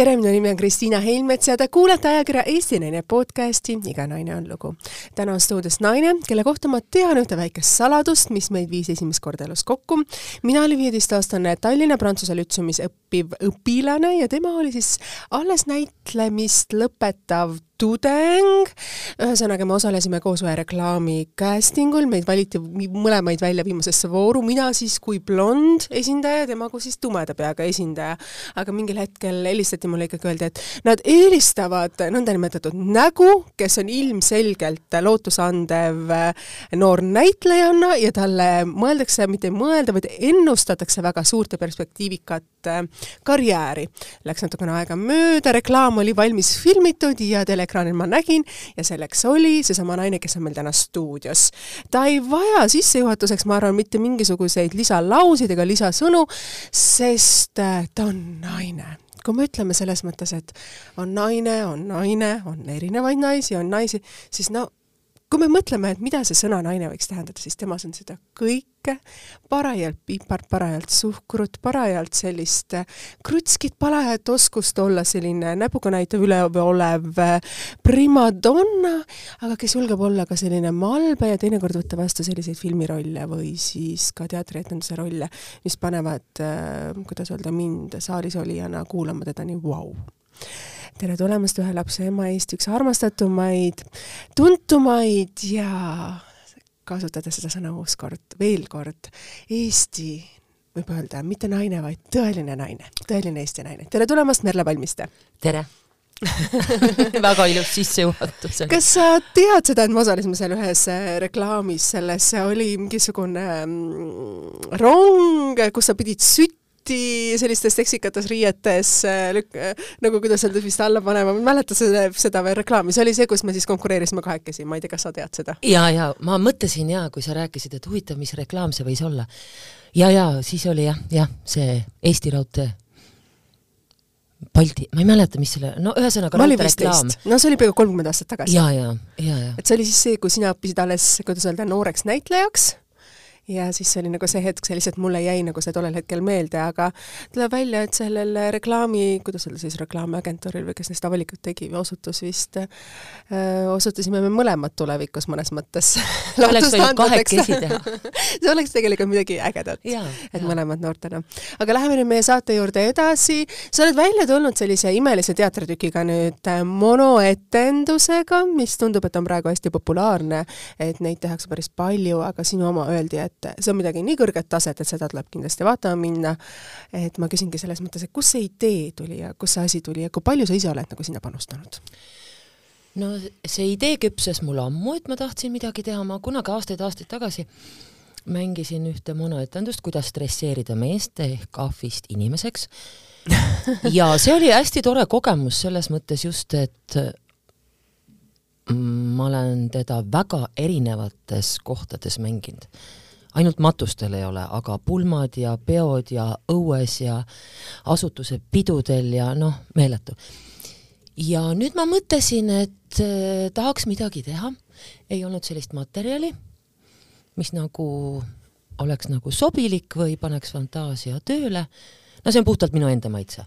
tere, minu nimi on Kristiina Heinmets ja te kuulate ajakirja Eesti Naine podcasti Iga naine on lugu. täna on stuudios naine, kelle kohta ma tean ühte väikest saladust, mis meid viis esimest korda elus kokku. mina olin viieteistaastane Tallinna Prantsuse Lütseumis õppiv õpilane ja tema oli siis alles näitlemist lõpetav tudeng, ühesõnaga me osalesime koos ühe reklaami casting ul, meid valiti mõlemaid välja viimasesse vooru, mina siis kui blond esindaja, tema kui siis tumeda peaga esindaja. aga mingil hetkel helistati mulle ikkagi, öeldi, et nad eelistavad nõndanimetatud nägu, kes on ilmselgelt lootusandev noor näitlejanna ja talle mõeldakse, mitte ei mõelda, vaid ennustatakse väga suurt ja perspektiivikat karjääri. Läks natukene aega mööda, reklaam oli valmis filmitud ja tele ekraanil ma nägin ja selleks oli seesama naine, kes on meil täna stuudios. ta ei vaja sissejuhatuseks, ma arvan, mitte mingisuguseid lisalauseid ega lisasõnu, sest äh, ta on naine kui me ütleme selles mõttes, et on naine, on naine, on erinevaid naisi, on naisi, siis no kui me mõtleme, et mida see sõna naine võiks tähendada, siis temas on seda kõike, parajalt pipart, parajalt suhkrut, parajalt sellist krutskit, parajalt oskust olla selline näpuga näitav üleolev primadonna, aga kes julgeb olla ka selline malbe ja teinekord võtta vastu selliseid filmirolle või siis ka teatrietenduse rolle, mis panevad, kuidas öelda, mind saalis olijana kuulama teda nii vau. wow tere tulemast Ühe lapse ema Eesti üks armastatumaid, tuntumaid ja kasutades seda sõna uus kord, veel kord, Eesti võib öelda, mitte naine, vaid tõeline naine, tõeline Eesti naine. tere tulemast, Merle Palmiste! tere väga ilus sissejuhatus. kas sa tead seda, et me osalesime seal ühes äh, reklaamis, selles oli mingisugune mm, rong, kus sa pidid sütt tihti sellistes seksikates riietes äh, lük-, äh, nagu kuidas öelda, vist alla panema, ma ei mäleta seda, seda veel reklaami, see oli see, kus me siis konkureerisime kahekesi, ma ei tea, kas sa tead seda? ja, ja ma mõtlesin ja kui sa rääkisid, et huvitav, mis reklaam see võis olla. ja, ja siis oli jah, jah, see Eesti Raudtee Balti, ma ei mäleta, mis selle, no ühesõnaga raudteereklaam. no see oli peaaegu kolmkümmend aastat tagasi. ja, ja, ja, ja. et see oli siis see, kui sina õppisid alles, kuidas öelda, nooreks näitlejaks ja siis see oli nagu see hetk, see lihtsalt mulle jäi nagu see tollel hetkel meelde, aga tuleb välja, et sellel reklaami, kuidas öelda siis, reklaamiagentuuril või kes neist avalikult tegi või osutus vist äh,, osutusime me mõlemad tulevikus mõnes mõttes oleks võinud kahekesi teha see oleks tegelikult midagi ägedat, et ja. mõlemad noortena. aga läheme nüüd meie saate juurde edasi, sa oled välja tulnud sellise imelise teatritükiga nüüd äh, monoetendusega, mis tundub, et on praegu hästi populaarne, et neid tehakse päris palju, aga sinu oma öeldi, et et see on midagi nii kõrget taset, et seda tuleb kindlasti vaatama minna, et ma küsingi selles mõttes, et kust see idee tuli ja kust see asi tuli ja kui palju sa ise oled nagu sinna panustanud? no see idee küpses mul ammu, et ma tahtsin midagi teha, ma kunagi aastaid-aastaid tagasi mängisin ühte monoetendust, kuidas stresseerida meest ehk ahvist inimeseks. Ja see oli hästi tore kogemus selles mõttes just, et ma olen teda väga erinevates kohtades mänginud ainult matustel ei ole, aga pulmad ja peod ja õues ja asutuse pidudel ja noh, meeletu. ja nüüd ma mõtlesin, et äh, tahaks midagi teha, ei olnud sellist materjali, mis nagu oleks nagu sobilik või paneks fantaasia tööle, no see on puhtalt minu enda maitse.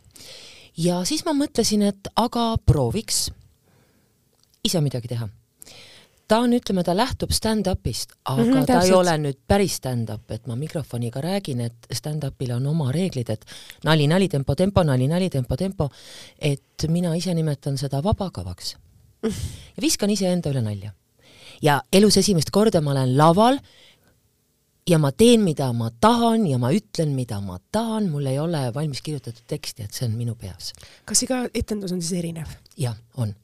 ja siis ma mõtlesin, et aga prooviks ise midagi teha ta on, ütleme, ta lähtub stand-up'ist, aga mm -hmm, ta täpselt. ei ole nüüd päris stand-up, et ma mikrofoniga räägin, et stand-up'il on oma reeglid, et nali, nali, tempo, tempo, nali, nali, tempo, tempo, et mina ise nimetan seda vabakavaks. ja viskan iseenda üle nalja. ja elus esimest korda ma olen laval ja ma teen, mida ma tahan ja ma ütlen, mida ma tahan, mul ei ole valmis kirjutatud teksti, et see on minu peas. kas iga etendus on siis erinev? jah, on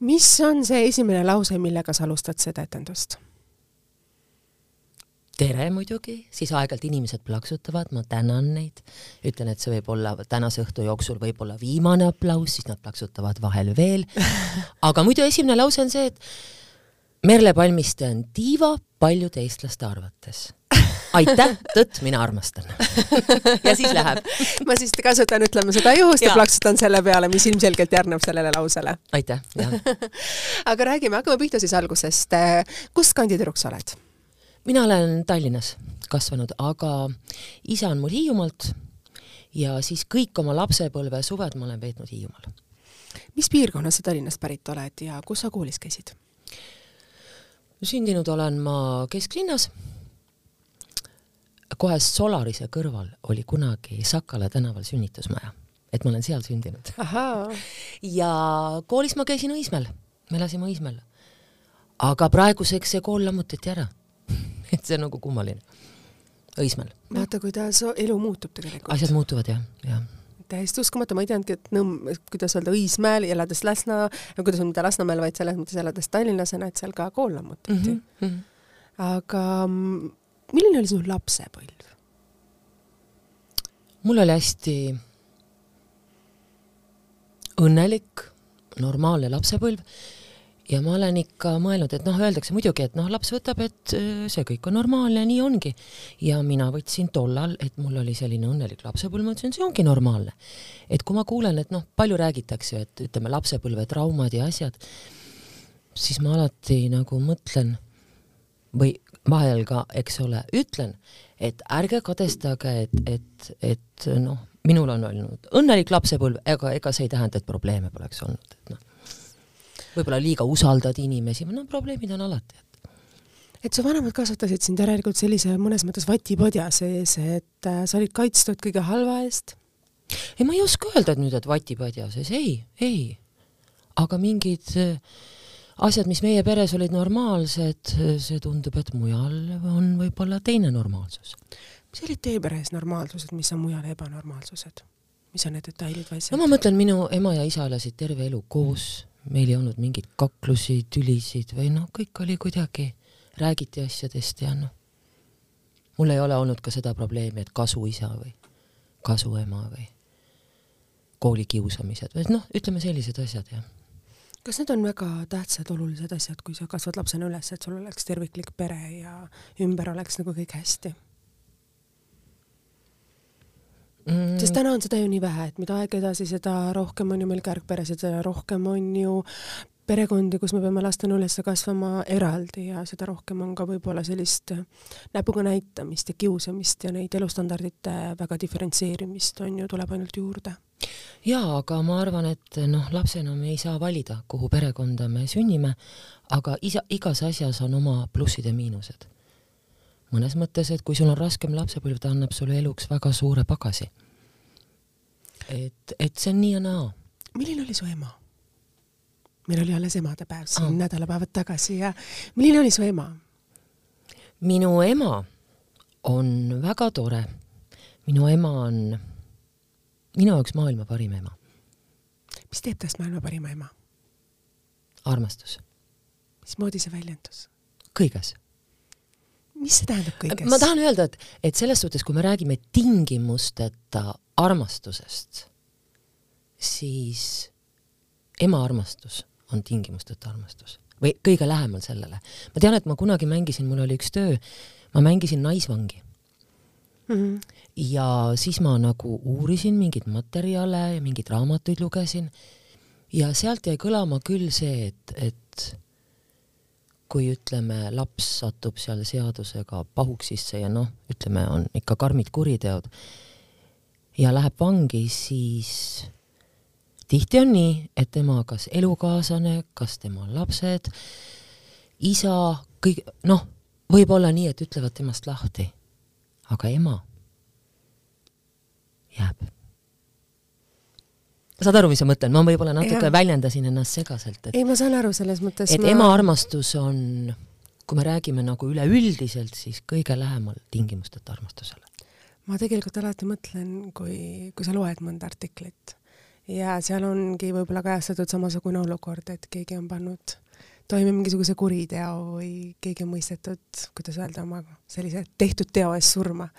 mis on see esimene lause, millega sa alustad seda etendust? tere muidugi, siis aeg-ajalt inimesed plaksutavad, ma tänan neid, ütlen, et see võib olla tänase õhtu jooksul võib-olla viimane aplaus, siis nad plaksutavad vahel veel. aga muidu esimene lause on see, et Merle Palmiste on diiva paljude eestlaste arvates aitäh, tõtt, mina armastan ja siis läheb. ma siis kasutan, ütleme seda juhust ja, ja plaksutan selle peale, mis ilmselgelt järgneb sellele lausele. aitäh, jah aga räägime, hakkame pihta siis algusest. kust kandi tüdruk sa oled? mina olen Tallinnas kasvanud, aga isa on mul Hiiumaalt ja siis kõik oma lapsepõlve suved ma olen veetnud Hiiumaal. mis piirkonnast sa Tallinnast pärit oled ja kus sa koolis käisid? Sündinud olen ma kesklinnas. kohe Solarise kõrval oli kunagi Sakala tänaval sünnitusmaja, et ma olen seal sündinud. ja koolis ma käisin Õismäel, me elasime Õismäel. aga praeguseks see kool lammutati ära et see on nagu kummaline. Õismäel. vaata, kuidas elu muutub tegelikult. asjad muutuvad jah, jah täiesti uskumatu, ma ei teadnudki, et Nõmm, kuidas öelda, Õismäel, elades Lasna, kuidas mitte Lasnamäel, vaid selles mõttes elades tallinlasena, et seal ka kool lammutati mm. -hmm. aga milline oli sinu lapsepõlv? mul oli hästi õnnelik, normaalne lapsepõlv ja ma olen ikka mõelnud, et noh, öeldakse muidugi, et noh, laps võtab, et äh, see kõik on normaalne, nii ongi. ja mina võtsin tollal, et mul oli selline õnnelik lapsepõlv, ma ütlesin, see ongi normaalne. et kui ma kuulen, et noh, palju räägitakse, et ütleme, lapsepõlvetraumad ja asjad, siis ma alati nagu mõtlen või vahel ka, eks ole, ütlen, et ärge kadestage, et, et, et noh, minul on olnud õnnelik lapsepõlv, ega, ega see ei tähenda, et probleeme poleks olnud, et noh võib-olla liiga usaldad inimesi, no probleemid on alati, et et su vanemad kasvatasid sind järelikult sellise mõnes mõttes vatipodja sees, et äh, sa olid kaitstud kõige halva eest? ei, ma ei oska öelda, et nüüd, et vatipodja sees, ei, ei. aga mingid äh, asjad, mis meie peres olid normaalsed, see tundub, et mujal on võib-olla teine normaalsus. mis olid teie peres normaalsused, mis on mujal ebanormaalsused? mis on need detailid või asjad? no ma mõtlen, minu ema ja isa elasid terve elu koos meil ei olnud mingeid kaklusi, tülisid või noh, kõik oli kuidagi, räägiti asjadest ja noh, mul ei ole olnud ka seda probleemi, et kasuisa või kasuema või koolikiusamised või noh, ütleme sellised asjad, jah. kas need on väga tähtsad, olulised asjad, kui sa kasvad lapsena üles, et sul oleks terviklik pere ja ümber oleks nagu kõik hästi? Mm.. sest täna on seda ju nii vähe, et mida aeg edasi, seda rohkem on ju meil kärgperesid, seda rohkem on ju perekondi, kus me peame lastena üles kasvama eraldi ja seda rohkem on ka võib-olla sellist näpuga näitamist ja kiusamist ja neid elustandardite väga diferentseerimist on ju, tuleb ainult juurde. jaa, aga ma arvan, et noh, lapsena me ei saa valida, kuhu perekonda me sünnime, aga isa, igas asjas on oma plussid ja miinused mõnes mõttes, et kui sul on raskem lapsepõlv, ta annab sulle eluks väga suure pagasi. et, et see on nii ja naa. milline oli su ema? meil oli alles emadepäev siin ah. nädalapäevad tagasi ja milline oli su ema? minu ema on väga tore. minu ema on minu jaoks maailma parim ema. mis teeb tast maailma parima ema? armastus. mismoodi see väljendus? kõiges mis see tähendab kõiges? ma tahan öelda, et, et selles suhtes, kui me räägime tingimusteta armastusest, siis ema armastus on tingimusteta armastus või kõige lähemal sellele. ma tean, et ma kunagi mängisin, mul oli üks töö, ma mängisin naisvangi mm. -hmm. ja siis ma nagu uurisin mingeid materjale ja mingeid raamatuid lugesin ja sealt jäi kõlama küll see, et, et kui ütleme, laps satub seal seadusega pahuksisse ja noh, ütleme, on ikka karmid kuriteod ja läheb vangi, siis tihti on nii, et tema kas elukaaslane, kas tema lapsed, isa, kõik, noh, võib olla nii, et ütlevad temast lahti, aga ema jääb saad aru, mis ma mõtlen, ma võib-olla natuke ja. väljendasin ennast segaselt, et ei, ma saan aru selles mõttes et ma... ema armastus on, kui me räägime nagu üleüldiselt, siis kõige lähemal tingimusteta armastusele. ma tegelikult alati mõtlen, kui, kui sa loed mõnda artiklit ja seal ongi võib-olla kajastatud samasugune olukord, et keegi on pannud toime mingisuguse kuriteo või keegi on mõistetud, kuidas öelda, oma sellise tehtud teo eest surma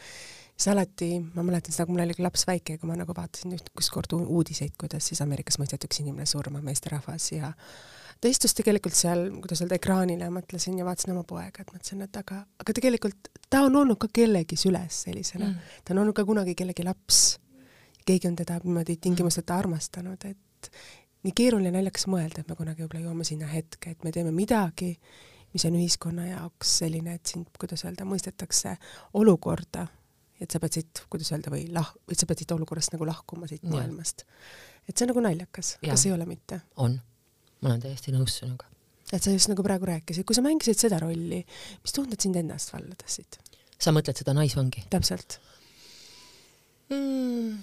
siis alati, ma mäletan seda, kui mul oli laps väike, kui ma nagu vaatasin ükskord uudiseid, kuidas siis Ameerikas mõisteti üks inimene surma, meesterahvas ja ta istus tegelikult seal, kuidas öelda, ekraanil ja mõtlesin ja vaatasin oma poega, et mõtlesin, et aga, aga tegelikult ta on olnud ka kellegi süles sellisena mm., ta on olnud ka kunagi kellegi laps. keegi on teda niimoodi tingimusteta armastanud, et nii keeruline naljakas mõelda, et me kunagi võib-olla jõuame sinna hetke, et me teeme midagi, mis on ühiskonna jaoks selline, et sind, kuidas öelda, mõistetakse olukorda et sa pead siit, kuidas öelda, või lah-, et sa pead siit olukorrast nagu lahkuma siit Jah. maailmast. et see on nagu naljakas, kas ei ole mitte? on. ma olen täiesti nõus sinuga. et sa just nagu praegu rääkisid, kui sa mängisid seda rolli, mis tunded sind ennast valdasid? sa mõtled seda naisvangi täpselt. mm.?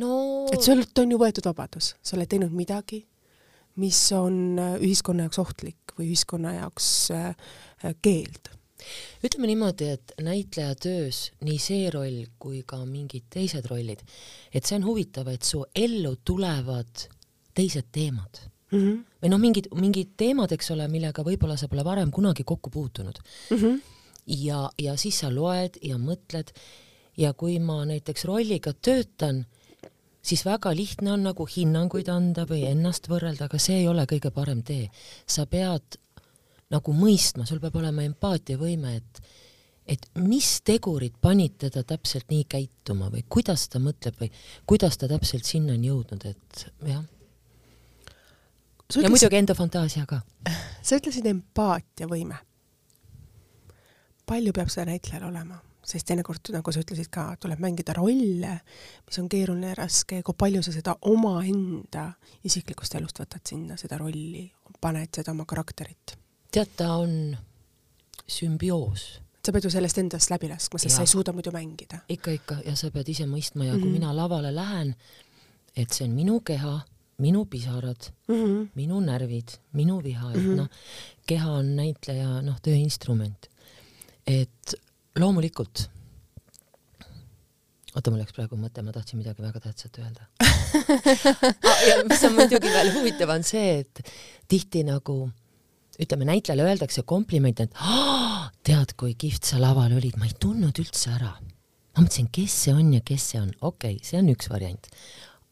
no et sult on ju võetud vabadus, sa oled teinud midagi, mis on äh, ühiskonna jaoks ohtlik või ühiskonna jaoks äh, äh, keeld. Ütleme niimoodi, et näitleja töös nii see roll kui ka mingid teised rollid, et see on huvitav, et su ellu tulevad teised teemad Mm -hmm. või noh, mingid, mingid teemad, eks ole, millega võib-olla sa pole varem kunagi kokku puutunud Mm -hmm. ja, ja siis sa loed ja mõtled ja kui ma näiteks rolliga töötan, siis väga lihtne on nagu hinnanguid anda või ennast võrrelda, aga see ei ole kõige parem tee. sa pead nagu mõistma, sul peab olema empaatiavõime, et et mis tegurid panid teda täpselt nii käituma või kuidas ta mõtleb või kuidas ta täpselt sinna on jõudnud, et jah. ja muidugi enda fantaasia ka. sa ütlesid empaatiavõime. palju peab seda näitlejal olema? sest teinekord, nagu sa ütlesid ka, tuleb mängida rolle, mis on keeruline ja raske, kui palju sa seda omaenda isiklikust elust võtad sinna, seda rolli, paned seda oma karakterit. Tead, ta on sümbioos sa pead ju sellest endast läbi laskma, sest Jah. sa ei suuda muidu mängida. ikka, ikka ja sa pead ise mõistma ja kui mm. -hmm. mina lavale lähen, et see on minu keha, minu pisarad mm. -hmm. minu närvid, minu viha, et mm. -hmm. noh, keha on näitleja noh, tööinstrument. et loomulikult, oota, mul läks praegu mõte, ma tahtsin midagi väga tähtsat öelda ah, ja mis on muidugi veel huvitav, on see, et tihti nagu ütleme, näitlejale öeldakse kompliment, et "Aa, tead, kui kihvt sa laval olid, ma ei tundnud üldse ära. ma mõtlesin, kes see on ja kes see on, okei okay,, see on üks variant.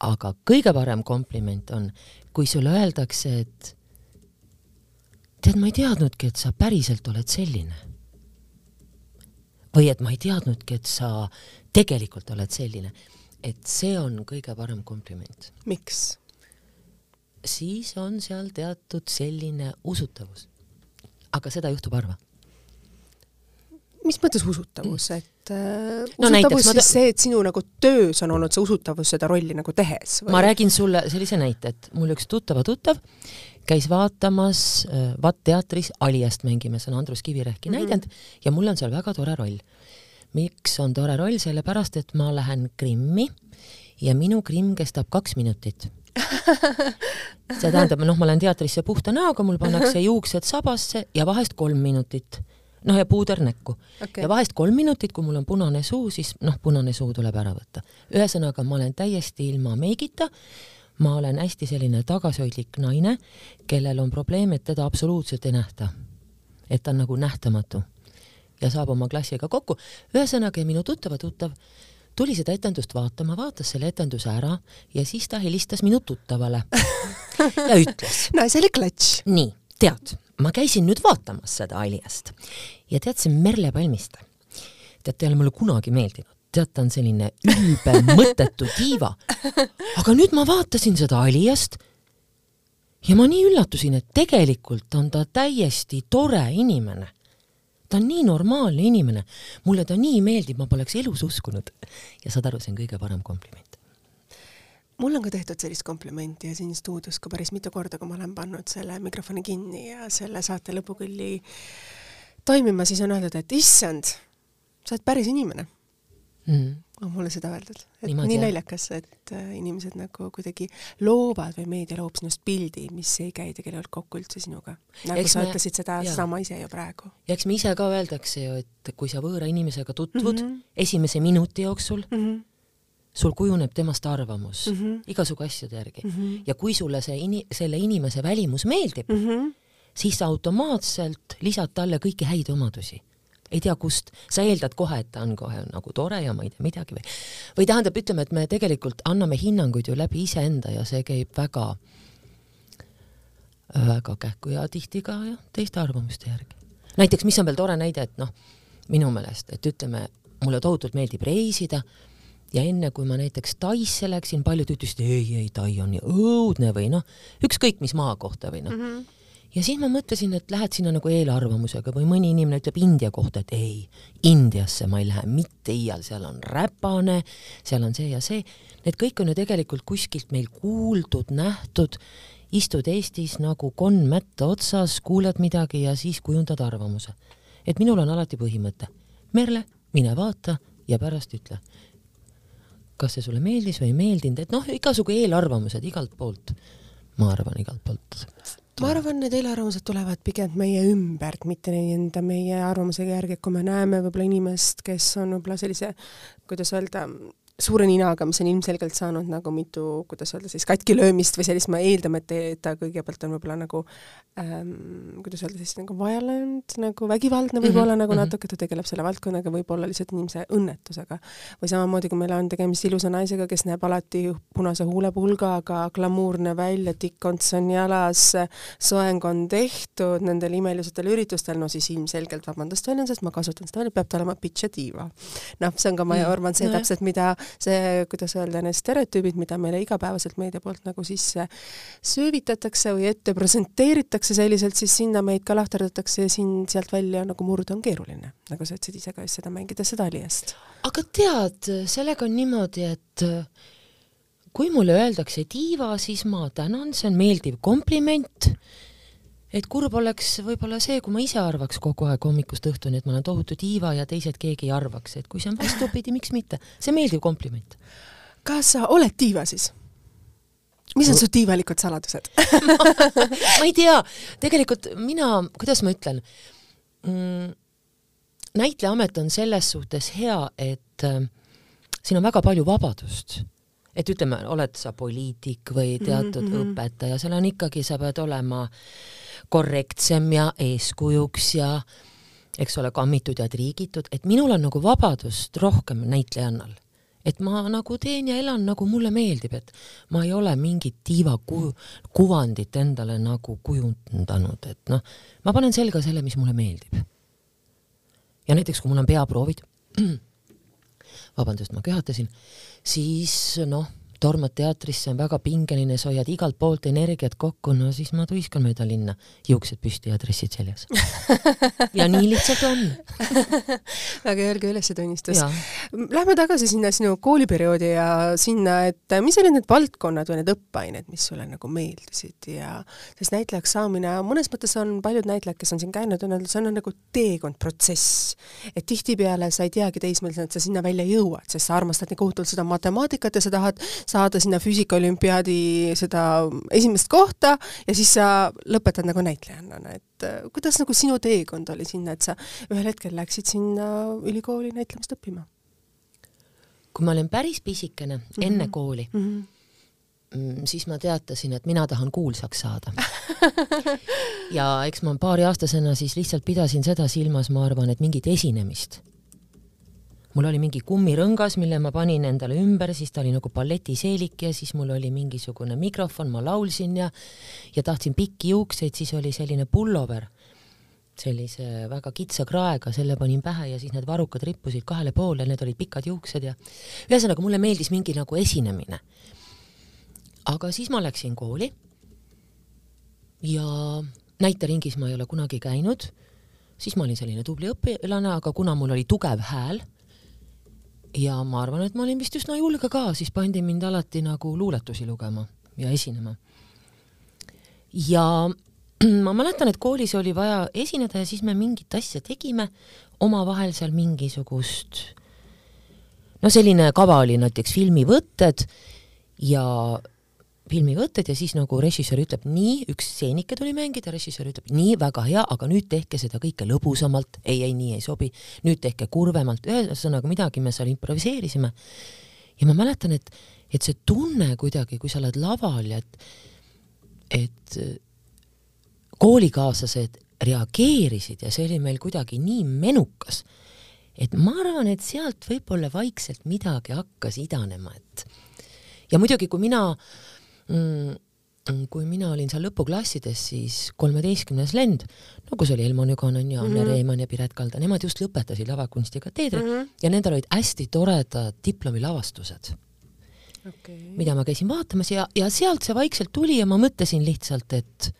aga kõige parem kompliment on, kui sulle öeldakse, et tead, ma ei teadnudki, et sa päriselt oled selline. või et ma ei teadnudki, et sa tegelikult oled selline. et see on kõige parem kompliment. miks? Siis on seal teatud selline usutavus. aga seda juhtub harva. mis mõttes usutavus, et äh, No usutavus näiteks ma siis ta- see, et sinu nagu töös on olnud see usutavus seda rolli nagu tehes või? ma räägin sulle sellise näite, et mul üks tuttava tuttav käis vaatamas äh, Vatt teatris Aliast mängime, see on Andrus Kivirähki mm. -hmm. näidend ja mul on seal väga tore roll. miks on tore roll, sellepärast et ma lähen Krimmi ja minu Krimm kestab kaks minutit. see tähendab, noh, ma lähen teatrisse puhta näoga, mul pannakse juuksed sabasse ja vahest kolm minutit. noh, ja puuder näkku Okei. ja vahest kolm minutit, kui mul on punane suu, siis noh, punane suu tuleb ära võtta. ühesõnaga, ma olen täiesti ilma meigita, ma olen hästi selline tagasihoidlik naine, kellel on probleem, et teda absoluutselt ei nähta. et ta on nagu nähtamatu ja saab oma klassiga kokku. ühesõnaga, minu tuttava tuttav tuli seda etendust vaatama, vaatas selle etenduse ära ja siis ta helistas minu tuttavale ja ütles naisele klatš. nii, tead, ma käisin nüüd vaatamas seda Aliast ja tead, see Merle Palmiste, tead, ta ei ole mulle kunagi meeldinud, tead, ta on selline ülbe, mõttetu diiva. aga nüüd ma vaatasin seda Aliast ja ma nii üllatusin, et tegelikult on ta täiesti tore inimene. Ta on nii normaalne inimene, mulle ta nii meeldib, ma poleks elus uskunud. ja saad aru, see on kõige parem kompliment. mulle on ka tehtud sellist komplimenti ja siin stuudios ka päris mitu korda, kui ma olen pannud selle mikrofoni kinni ja selle saate lõpukülli toimima, siis on öeldud, et issand, sa oled päris inimene. Mm. on mulle seda öeldud, et Niimoodi, nii naljakas, et äh, inimesed nagu kuidagi loovad või meedia loob sinust pildi, mis ei käi tegelikult kokku üldse sinuga. nagu Eks sa me- ütlesid seda jaa. sama ise ju praegu ja eks me ise ka öeldakse ju, et kui sa võõra inimesega tutvud mm. -hmm. esimese minuti jooksul, mm. -hmm. sul kujuneb temast arvamus mm. -hmm. igasugu asjade järgi mm. -hmm. ja kui sulle see ini-, selle inimese välimus meeldib Mm -hmm. siis sa automaatselt lisad talle kõiki häid omadusi. Ei tea kust, sa eeldad kohe, et ta on kohe nagu tore ja ma ei tea midagi või, või tähendab, ütleme, et me tegelikult anname hinnanguid ju läbi iseenda ja see käib väga, väga kähku ja tihti ka jah, teiste arvamuste järgi. näiteks, mis on veel tore näide, et noh, minu meelest, et ütleme, mulle tohutult meeldib reisida ja enne, kui ma näiteks Taisse läksin, paljud ütlesid ei, ei, Tai on nii õudne või noh, ükskõik mis maa kohta või noh mm. -hmm. Ja siis ma mõtlesin, et lähed sinna nagu eelarvamusega või mõni inimene ütleb India kohta, et ei, Indiasse ma ei lähe mitte iial, seal on räpane, seal on see ja see. Need kõik on ju tegelikult kuskilt meil kuuldud, nähtud, istud Eestis nagu konn mätta otsas, kuulad midagi ja siis kujundad arvamuse. et minul on alati põhimõte, Merle, mine vaata ja pärast ütle, kas see sulle meeldis või ei meeldinud, et noh, igasugu eelarvamused igalt poolt, ma arvan, igalt poolt ma arvan, need eelarvamused tulevad pigem meie ümbert, mitte enda meie arvamuse järgi, et kui me näeme võib-olla inimest, kes on võib-olla sellise, kuidas öelda, suure ninaga, mis on ilmselgelt saanud nagu mitu, kuidas öelda siis, katkilöömist või sellist, me eeldame, et ta kõigepealt on võib-olla nagu ähm, kuidas öelda siis, nagu violent, nagu vägivaldne võib-olla mm -hmm. nagu mhm. natuke, ta tegeleb selle valdkonnaga, võib-olla lihtsalt inimese õnnetusega. või samamoodi, kui meil on tegemist ilusa naisega, kes näeb alati punase huulepulgaga, glamuurne välja, tikkonts on jalas, soeng on tehtud nendel imelisatel üritustel, no siis ilmselgelt, vabandust väljendust, ma kasutan seda peab ta olema bitch ja diva. noh, see on ka, ma arvan, see no, täpselt, mida see, kuidas öelda, need stereotüübid, mida meile igapäevaselt meedia poolt nagu sisse söövitatakse või ette presenteeritakse selliselt, siis sinna meid ka lahterdatakse ja siin sealt välja nagu murda on keeruline. nagu sa ütlesid ise ka just seda mängida, seda Aliast. aga tead, sellega on niimoodi, et kui mulle öeldakse diiva, siis ma tänan, see on meeldiv kompliment et kurb oleks võib-olla see, kui ma ise arvaks kogu aeg hommikust õhtuni, et ma olen tohutu diiva ja teised keegi ei arvaks, et kui see on vastupidi, miks mitte, see meeldiv kompliment. kas sa oled diiva siis? mis on su diivalikud saladused? Ma ei tea, tegelikult mina, kuidas ma ütlen? Mm,, näitlejaamet on selles suhtes hea, et äh, siin on väga palju vabadust et ütleme, oled sa poliitik või teatud mm -hmm. õpetaja, seal on ikkagi, sa pead olema korrektsem ja eeskujuks ja eks ole, kammitud ja triigitud, et minul on nagu vabadust rohkem näitlejannal. et ma nagu teen ja elan nagu mulle meeldib, et ma ei ole mingit tiiva ku-, kuvandit endale nagu kujundanud, et noh, ma panen selga selle, mis mulle meeldib. ja näiteks, kui mul on peaproovid, vabandust, ma köhatasin, siis noh tormad teatrisse, on väga pingeline, sa hoiad igalt poolt energiat kokku, no siis ma tuiskan mööda linna, juuksed püsti ja dressid seljas. Ja nii lihtsalt on. Väga järge ülestunnistus. Lähme tagasi sinna sinu kooliperioodi ja sinna, et mis olid need valdkonnad või need õppeained, mis sulle nagu meeldisid? Ja sest näitlejaks saamine, mõnes mõttes on paljud näitlejad, kes on siin käinud, on öelnud, see on nagu teekond, protsess. et tihtipeale sa ei teagi teismelisena, et sa sinna välja jõuad, sest sa armastad nii kohutavalt seda matemaatikat ja sa tahad saada sinna füüsikaolümpiaadi seda esimest kohta ja siis sa lõpetad nagu näitlejannana, et äh, kuidas nagu sinu teekond oli sinna, et sa ühel hetkel läksid sinna ülikooli näitlemist õppima? kui ma olin päris pisikene mm, -hmm. enne kooli mhm. mm, -hmm. siis ma teatasin, et mina tahan kuulsaks saada ja eks ma paariaastasena siis lihtsalt pidasin seda silmas, ma arvan, et mingit esinemist mul oli mingi kummirõngas, mille ma panin endale ümber, siis ta oli nagu balletiseelik ja siis mul oli mingisugune mikrofon, ma laulsin ja ja tahtsin pikki juukseid, siis oli selline pullover, sellise väga kitsa kraega, selle panin pähe ja siis need varrukad rippusid kahele poole, need olid pikad juuksed ja ühesõnaga mulle meeldis mingi nagu esinemine. aga siis ma läksin kooli ja näiteringis ma ei ole kunagi käinud, siis ma olin selline tubli õpilane, aga kuna mul oli tugev hääl ja ma arvan, et ma olin vist üsna julge ka, siis pandi mind alati nagu luuletusi lugema ja esinema. ja ma mäletan, et koolis oli vaja esineda ja siis me mingit asja tegime, omavahel seal mingisugust, no selline kava oli näiteks filmivõtted ja filmivõtted ja siis nagu režissöör ütleb nii, üks stseenike tuli mängida, režissöör ütleb nii, väga hea, aga nüüd tehke seda kõike lõbusamalt, ei, ei, nii ei sobi, nüüd tehke kurvemalt, ühesõnaga midagi me seal improviseerisime. ja ma mäletan, et, et see tunne kuidagi, kui sa oled laval ja et, et koolikaaslased reageerisid ja see oli meil kuidagi nii menukas, et ma arvan, et sealt võib-olla vaikselt midagi hakkas idanema, et ja muidugi, kui mina äh, Mm, mm, kui mina olin seal lõpuklassides, siis kolmeteistkümnes lend, no kus oli Elmo Nüganen ja Anne mm -hmm. Reimann ja Piret Kalda, nemad just lõpetasid lavakunsti kateedri mm -hmm. ja nendel olid hästi toredad diplomilavastused okay., mida ma käisin vaatamas ja, ja sealt see vaikselt tuli ja ma mõtlesin lihtsalt, et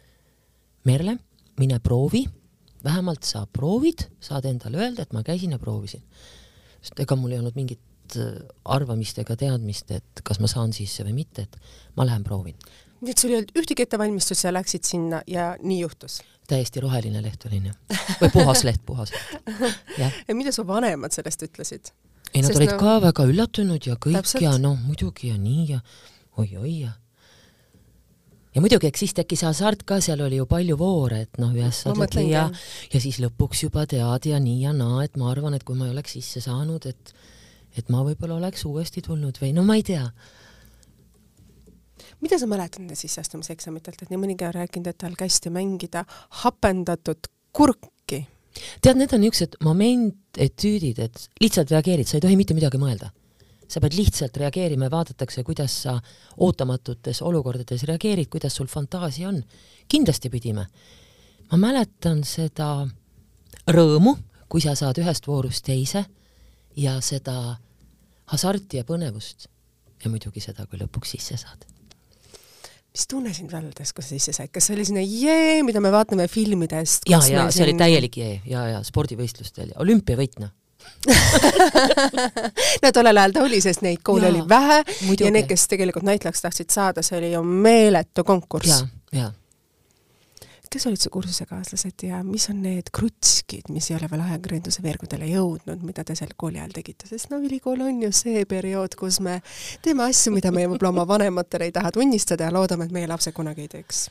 Merle, mine proovi, vähemalt sa proovid, saad endale öelda, et ma käisin ja proovisin. sest ega mul ei olnud mingit äh, arvamist ega teadmist, et kas ma saan sisse või mitte, et ma lähen proovin. nii et sul ei olnud ühtegi ettevalmistust, sa läksid sinna ja nii juhtus? täiesti roheline leht olin jah, või puhas leht, puhas leht, jah. ja mida su vanemad sellest ütlesid? ei, nad Sest olid no- ka väga üllatunud ja kõik Täpselt. ja noh, muidugi ja nii ja oi-oi ja ja muidugi, eks siis tekkis hasart ka, seal oli ju palju voore, et noh, ühes saadeti ja ja siis lõpuks juba tead ja nii ja naa, et ma arvan, et kui ma ei oleks sisse saanud, et et ma võib-olla oleks uuesti tulnud või no ma ei tea. mida sa mäletad nende sisseastumiseksamitelt, et nii mõnigi on rääkinud, et tal kästi mängida hapendatud kurki. tead, need on niisugused momentetüüdid, et lihtsalt reageerid, sa ei tohi mitte midagi mõelda. sa pead lihtsalt reageerima ja vaadatakse, kuidas sa ootamatutes olukordades reageerid, kuidas sul fantaasia on. kindlasti pidime. ma mäletan seda rõõmu, kui sa saad ühest voorust teise ja seda hasarti ja põnevust ja muidugi seda, kui lõpuks sisse saad. mis tunne sind valdas, kui sa sisse said, kas see oli selline jee, mida me vaatame filmidest? ja, ja see oli täielik jee ja, ja spordivõistlustel ja olümpiavõit, noh. no tollel ajal ta oli, sest neid koole Jaa, oli vähe muidugi. ja need, kes tegelikult näitlejaks tahtsid saada, see oli ju meeletu konkurss ja,. ja kes olid su kursusekaaslased ja mis on need krutskid, mis ei ole veel ajakirjanduse veergudele jõudnud, mida te seal kooli ajal tegite, sest no ülikool on ju see periood, kus me teeme asju, mida me võib-olla oma vanematele ei taha tunnistada ja loodame, et meie lapsed kunagi ei teeks.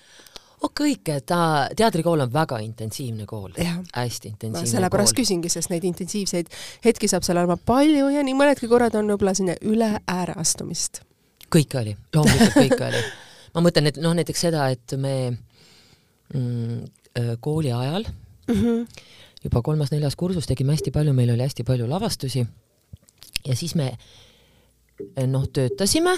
oh kõike, ta, teatrikool on väga intensiivne kool hästi intensiivne sellepärast kool. küsingi, sest neid intensiivseid hetki saab seal olema palju ja nii mõnedki korrad on võib-olla selline üle ääre astumist. kõike oli, loomulikult kõike oli. ma mõtlen, et noh, näiteks seda, et me kooli ajal Mm -hmm. juba kolmas-neljas kursus tegime hästi palju, meil oli hästi palju lavastusi ja siis me noh, töötasime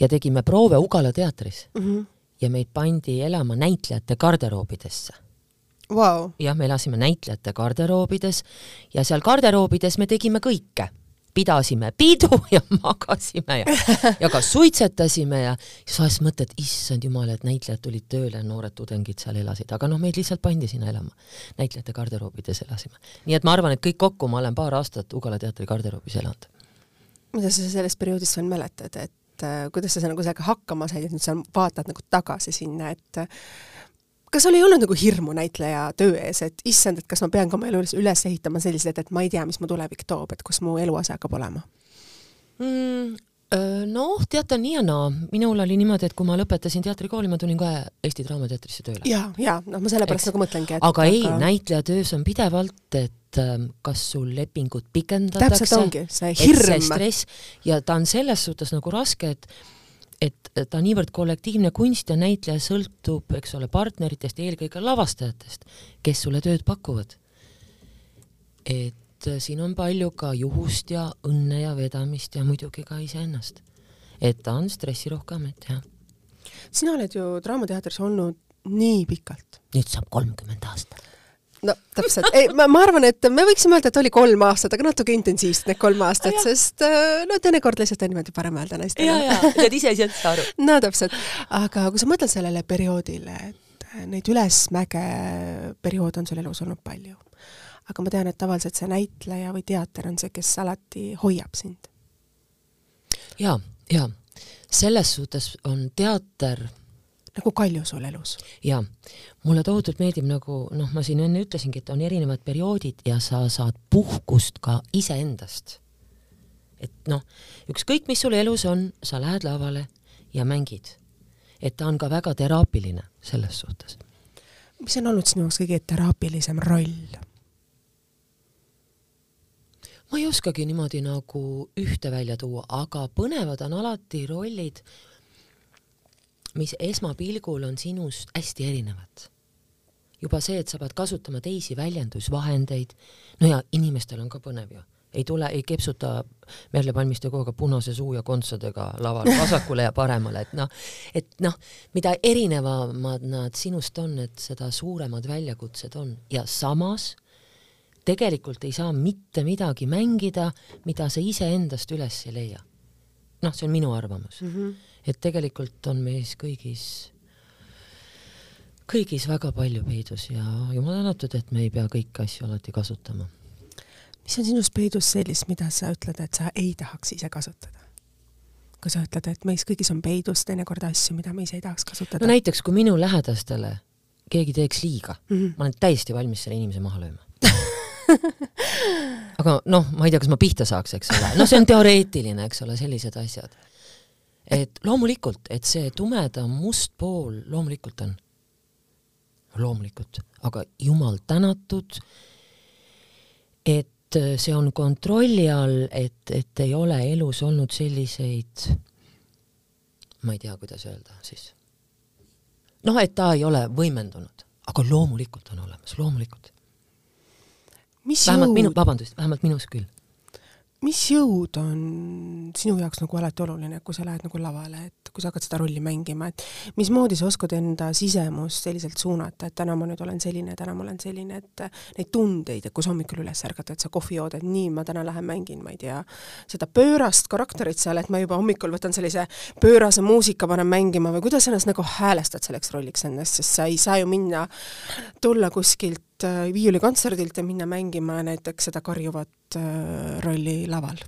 ja tegime proove Ugala teatris Mm -hmm. ja meid pandi elama näitlejate garderoobidesse Vau, jah, me elasime näitlejate garderoobides ja seal garderoobides me tegime kõike. Pidasime pidu ja magasime ja, ja ka suitsetasime ja siis vahest mõtled, issand jumal, et näitlejad tulid tööle, noored tudengid seal elasid, aga noh, meid lihtsalt pandi sinna elama. näitlejate garderoobides elasime. nii et ma arvan, et kõik kokku ma olen paar aastat Ugala teatri garderoobis elanud. mida sa sellest perioodist veel mäletad, et äh, kuidas sa seal nagu sellega hakkama said, et nüüd sa vaatad nagu tagasi sinna, et kas sul ei olnud nagu hirmu näitleja töö ees, et issand, et kas ma pean ka oma elu üles ehitama selliselt, et ma ei tea, mis mu tulevik toob, et kus mu eluase hakkab olema? mm,? Noh, teate, nii ja naa. minul oli niimoodi, et kui ma lõpetasin teatrikooli, ma tulin kohe Eesti Draamateatrisse tööle. ja, ja noh, ma sellepärast nagu mõtlengi, et aga ei, näitlejatöös on pidevalt, et ähm, kas sul lepingut pikendatakse. täpselt ongi, see hirm. stress ja ta on selles suhtes nagu raske, et et ta niivõrd kollektiivne kunst ja näitleja sõltub, eks ole, partneritest eelkõige lavastajatest, kes sulle tööd pakuvad. et äh, siin on palju ka juhust ja õnne ja vedamist ja muidugi ka iseennast. et ta on stressirohke amet, jah. sina oled ju Draamateatris olnud nii pikalt. nüüd saab kolmkümmend aastat. No täpselt, ei, ma, ma arvan, et me võiksime öelda, et oli kolm aastat, aga natuke intensiivsed need kolm aastat, sest äh, no teinekord lihtsalt on niimoodi parem öelda naistele. ja, ja, tead ise ei seda aru. no täpselt, aga kui sa mõtled sellele perioodile, et neid ülesmäge perioode on sul elus olnud palju, aga ma tean, et tavaliselt see näitleja või teater on see, kes alati hoiab sind. ja, ja selles suhtes on teater nagu Kalju sul elus. ja mulle tohutult meeldib nagu noh, ma siin enne ütlesingi, et on erinevad perioodid ja sa saad puhkust ka iseendast. et noh, ükskõik, mis sul elus on, sa lähed lavale ja mängid. et ta on ka väga teraapiline selles suhtes. mis on olnud sinu jaoks kõige teraapilisem roll? ma ei oskagi niimoodi nagu ühte välja tuua, aga põnevad on alati rollid, mis esmapilgul on sinust hästi erinevad. juba see, et sa pead kasutama teisi väljendusvahendeid, no ja inimestel on ka põnev ju, ei tule, ei kepsuta Merle Palmiste kogu aeg punase suu ja kontsadega laval vasakule ja paremale, et noh, et noh, mida erinevamad nad sinust on, et seda suuremad väljakutsed on ja samas tegelikult ei saa mitte midagi mängida, mida sa iseendast üles ei leia. Noh, see on minu arvamus mm. -hmm. et tegelikult on meis kõigis kõigis väga palju peidus ja jumal tänatud, et me ei pea kõiki asju alati kasutama. mis on sinus peidus sellist, mida sa ütled, et sa ei tahaks ise kasutada? kui sa ütled, et meis kõigis on peidus teinekord asju, mida me ise ei tahaks kasutada. no näiteks, kui minu lähedastele keegi teeks liiga mm. -hmm. ma olen täiesti valmis selle inimese maha lööma aga noh, ma ei tea, kas ma pihta saaks, eks ole, no see on teoreetiline, eks ole, sellised asjad. et loomulikult, et see tumedam must pool loomulikult on, loomulikult, aga jumal tänatud, et see on kontrolli all, et, et ei ole elus olnud selliseid, ma ei tea, kuidas öelda siis noh, et ta ei ole võimendunud, aga loomulikult on olemas, loomulikult. Vähemalt jõud minu, vabandust, vähemalt minus küll. mis jõud on sinu jaoks nagu alati oluline, kui sa lähed nagu lavale, et kui sa hakkad seda rolli mängima, et mismoodi sa oskad enda sisemust selliselt suunata, et täna ma nüüd olen selline, täna ma olen selline, et neid tundeid, et kui sa hommikul üles ärkad, et sa kohvi jood, et nii, ma täna lähen mängin, ma ei tea, seda pöörast karakterit seal, et ma juba hommikul võtan sellise pöörase muusika, panen mängima või kuidas ennast nagu häälestad selleks rolliks ennast, sest sa ei saa ju minna, tulla kuskilt äh, viiulikontserdilt ja minna mängima näiteks seda karjuvat äh, rolli laval.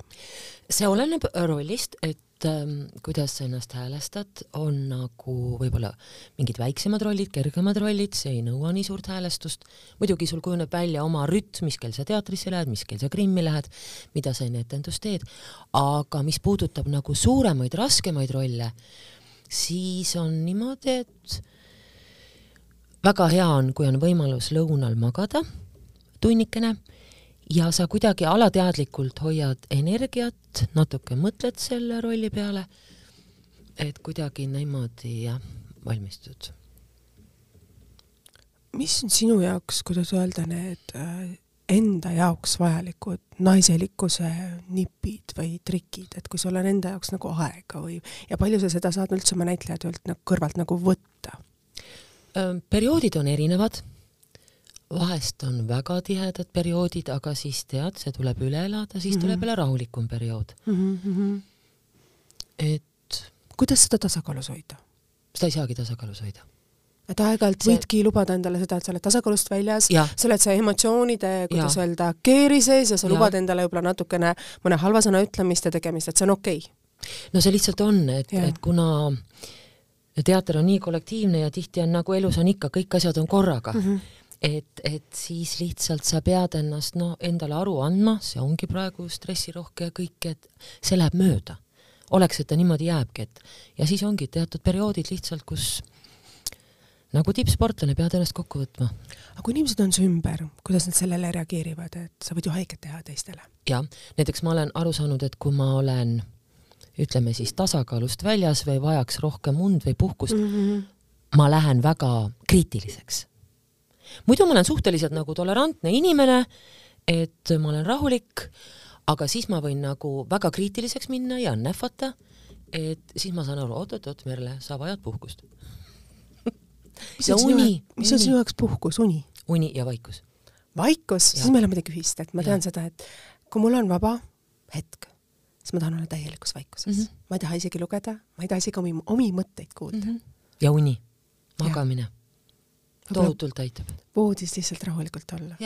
see oleneb rollist, et ähm, kuidas sa ennast häälestad, on nagu võib-olla mingid väiksemad rollid, kergemad rollid, see ei nõua nii suurt häälestust. muidugi sul kujuneb välja oma rütm, mis kell sa teatrisse lähed, mis kell sa Krimmi lähed, mida sa enne etendust teed, aga mis puudutab nagu suuremaid, raskemaid rolle, siis on niimoodi, et väga hea on, kui on võimalus lõunal magada tunnikene ja sa kuidagi alateadlikult hoiad energiat, natuke mõtled selle rolli peale, et kuidagi niimoodi jah, valmistud. mis on sinu jaoks, kuidas öelda, need äh, enda jaoks vajalikud naiselikkuse nipid või trikid, et kui sul on enda jaoks nagu aega või, ja palju sa seda saad üldse oma näitlejatöölt nagu kõrvalt nagu võtta? Perioodid on erinevad, vahest on väga tihedad perioodid, aga siis tead, see tuleb üle elada, siis Mhm. tuleb jälle rahulikum periood. mm. -hmm. et kuidas seda tasakaalus hoida? seda ei saagi tasakaalus hoida. et aeg-ajalt See- võidki lubada endale seda, et sa oled tasakaalust väljas, sa oled see emotsioonide, kuidas Jaa. öelda, keeri sees ja sa Jaa. lubad endale võib-olla natukene mõne halva sõna ütlemist ja tegemist, et see on okei okay. no see lihtsalt on, et, et kuna teater on nii kollektiivne ja tihti on nagu elus on ikka, kõik asjad on korraga mm. -hmm. et, et siis lihtsalt sa pead ennast noh, endale aru andma, see ongi praegu stressirohke ja kõik, et see läheb mööda. oleks, et ta niimoodi jääbki, et ja siis ongi teatud perioodid lihtsalt, kus nagu tippsportlane pead ennast kokku võtma. aga kui inimesed on su ümber, kuidas nad sellele reageerivad, et sa võid ju haiget teha teistele? jah, näiteks ma olen aru saanud, et kui ma olen ütleme siis tasakaalust väljas või vajaks rohkem und või puhkust mm, mm. -hmm. ma lähen väga kriitiliseks. muidu ma olen suhteliselt nagu tolerantne inimene, et ma olen rahulik, aga siis ma võin nagu väga kriitiliseks minna ja nähvata, et siis ma saan aru, oot-oot-oot, Merle, sa vajad puhkust. mis Ja on uni,, mis on sinu jaoks puhkus, uni? uni ja vaikus. vaikus, siis meil on midagi ühist, et ma tean Jah. seda, et kui mul on vaba hetk, siis ma tahan olla täielikus vaikuses mm. Mhm. -hmm. ma ei taha isegi lugeda, ma ei taha isegi omi, omi mõtteid kuulda mm. -hmm. ja uni, magamine, tohutult aitab. voodis lihtsalt rahulikult olla.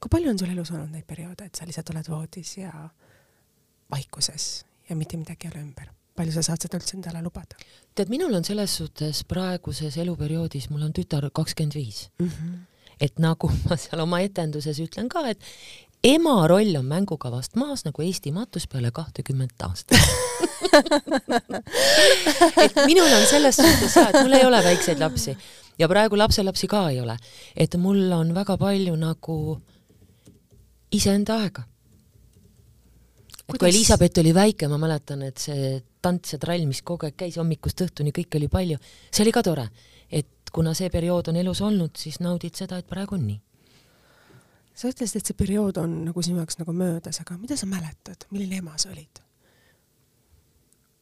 kui palju on sul elus olnud neid perioode, et sa lihtsalt oled voodis ja vaikuses ja mitte midagi ei ole ümber? palju sa saad seda üldse endale lubada tead, minul on selles suhtes praeguses eluperioodis, mul on tütar kakskümmend viis? -hmm. et nagu ma seal oma etenduses ütlen ka, et ema roll on mängukavast maas nagu Eesti matus peale kahtekümmet aastat et minul on selles suhtes hea, et mul ei ole väikseid lapsi ja praegu lapselapsi ka ei ole, et mul on väga palju nagu iseenda aega. et kui Elizabeth oli väike, ma mäletan, et see tants ja trall, mis kogu aeg käis hommikust õhtuni, kõike oli palju, see oli ka tore. et kuna see periood on elus olnud, siis naudid seda, et praegu on nii. Sa ütlesid, et see periood on nagu sinu jaoks nagu möödas, aga mida sa mäletad, milline ema sa olid?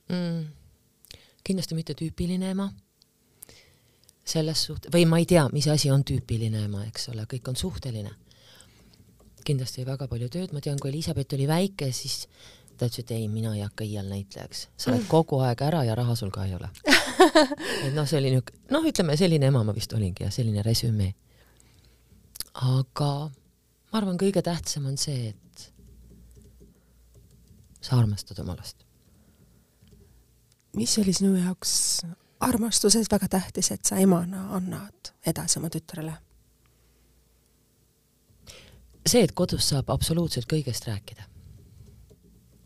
mm. kindlasti mitte tüüpiline ema. selles suht-, või ma ei tea, mis asi on tüüpiline ema, eks ole, kõik on suhteline. kindlasti väga palju tööd, ma tean, kui Elizabeth oli väike, siis ta ütles, et ei, mina ei hakka iial näitlejaks, sa oled kogu aeg ära ja raha sul ka ei ole et noh, see oli niuke, noh, ütleme selline ema ma vist olingi ja selline resümee. aga ma arvan, kõige tähtsam on see, et sa armastad oma last. mis oli sinu jaoks armastuses väga tähtis, et sa emana annad edasi oma tütrele? see, et kodus saab absoluutselt kõigest rääkida.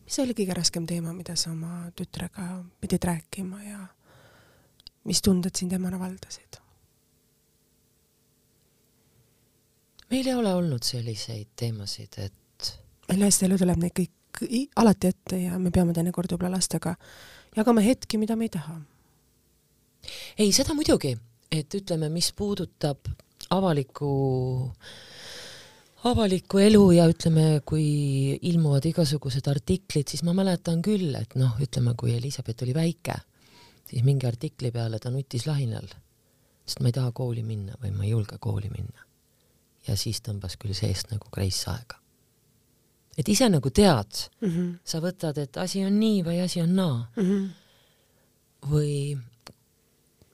mis oli kõige raskem teema, mida sa oma tütrega pidid rääkima ja mis tunded sind emana valdasid? Meil ei ole olnud selliseid teemasid, et meil elu tuleb neid kõik alati ette ja me peame teinekord võib-olla lastega jagama hetki, mida me ei taha. ei, seda muidugi, et ütleme, mis puudutab avalikku avalikku elu ja ütleme, kui ilmuvad igasugused artiklid, siis ma mäletan küll, et noh, ütleme, kui Elizabeth oli väike, siis mingi artikli peale ta nutis lahinal, sest ma ei taha kooli minna või ma ei julge kooli minna. Ja siis tõmbas küll seest nagu kreis aega. et ise nagu tead mm, -hmm. sa võtad, et asi on nii või asi on naa mm. -hmm. või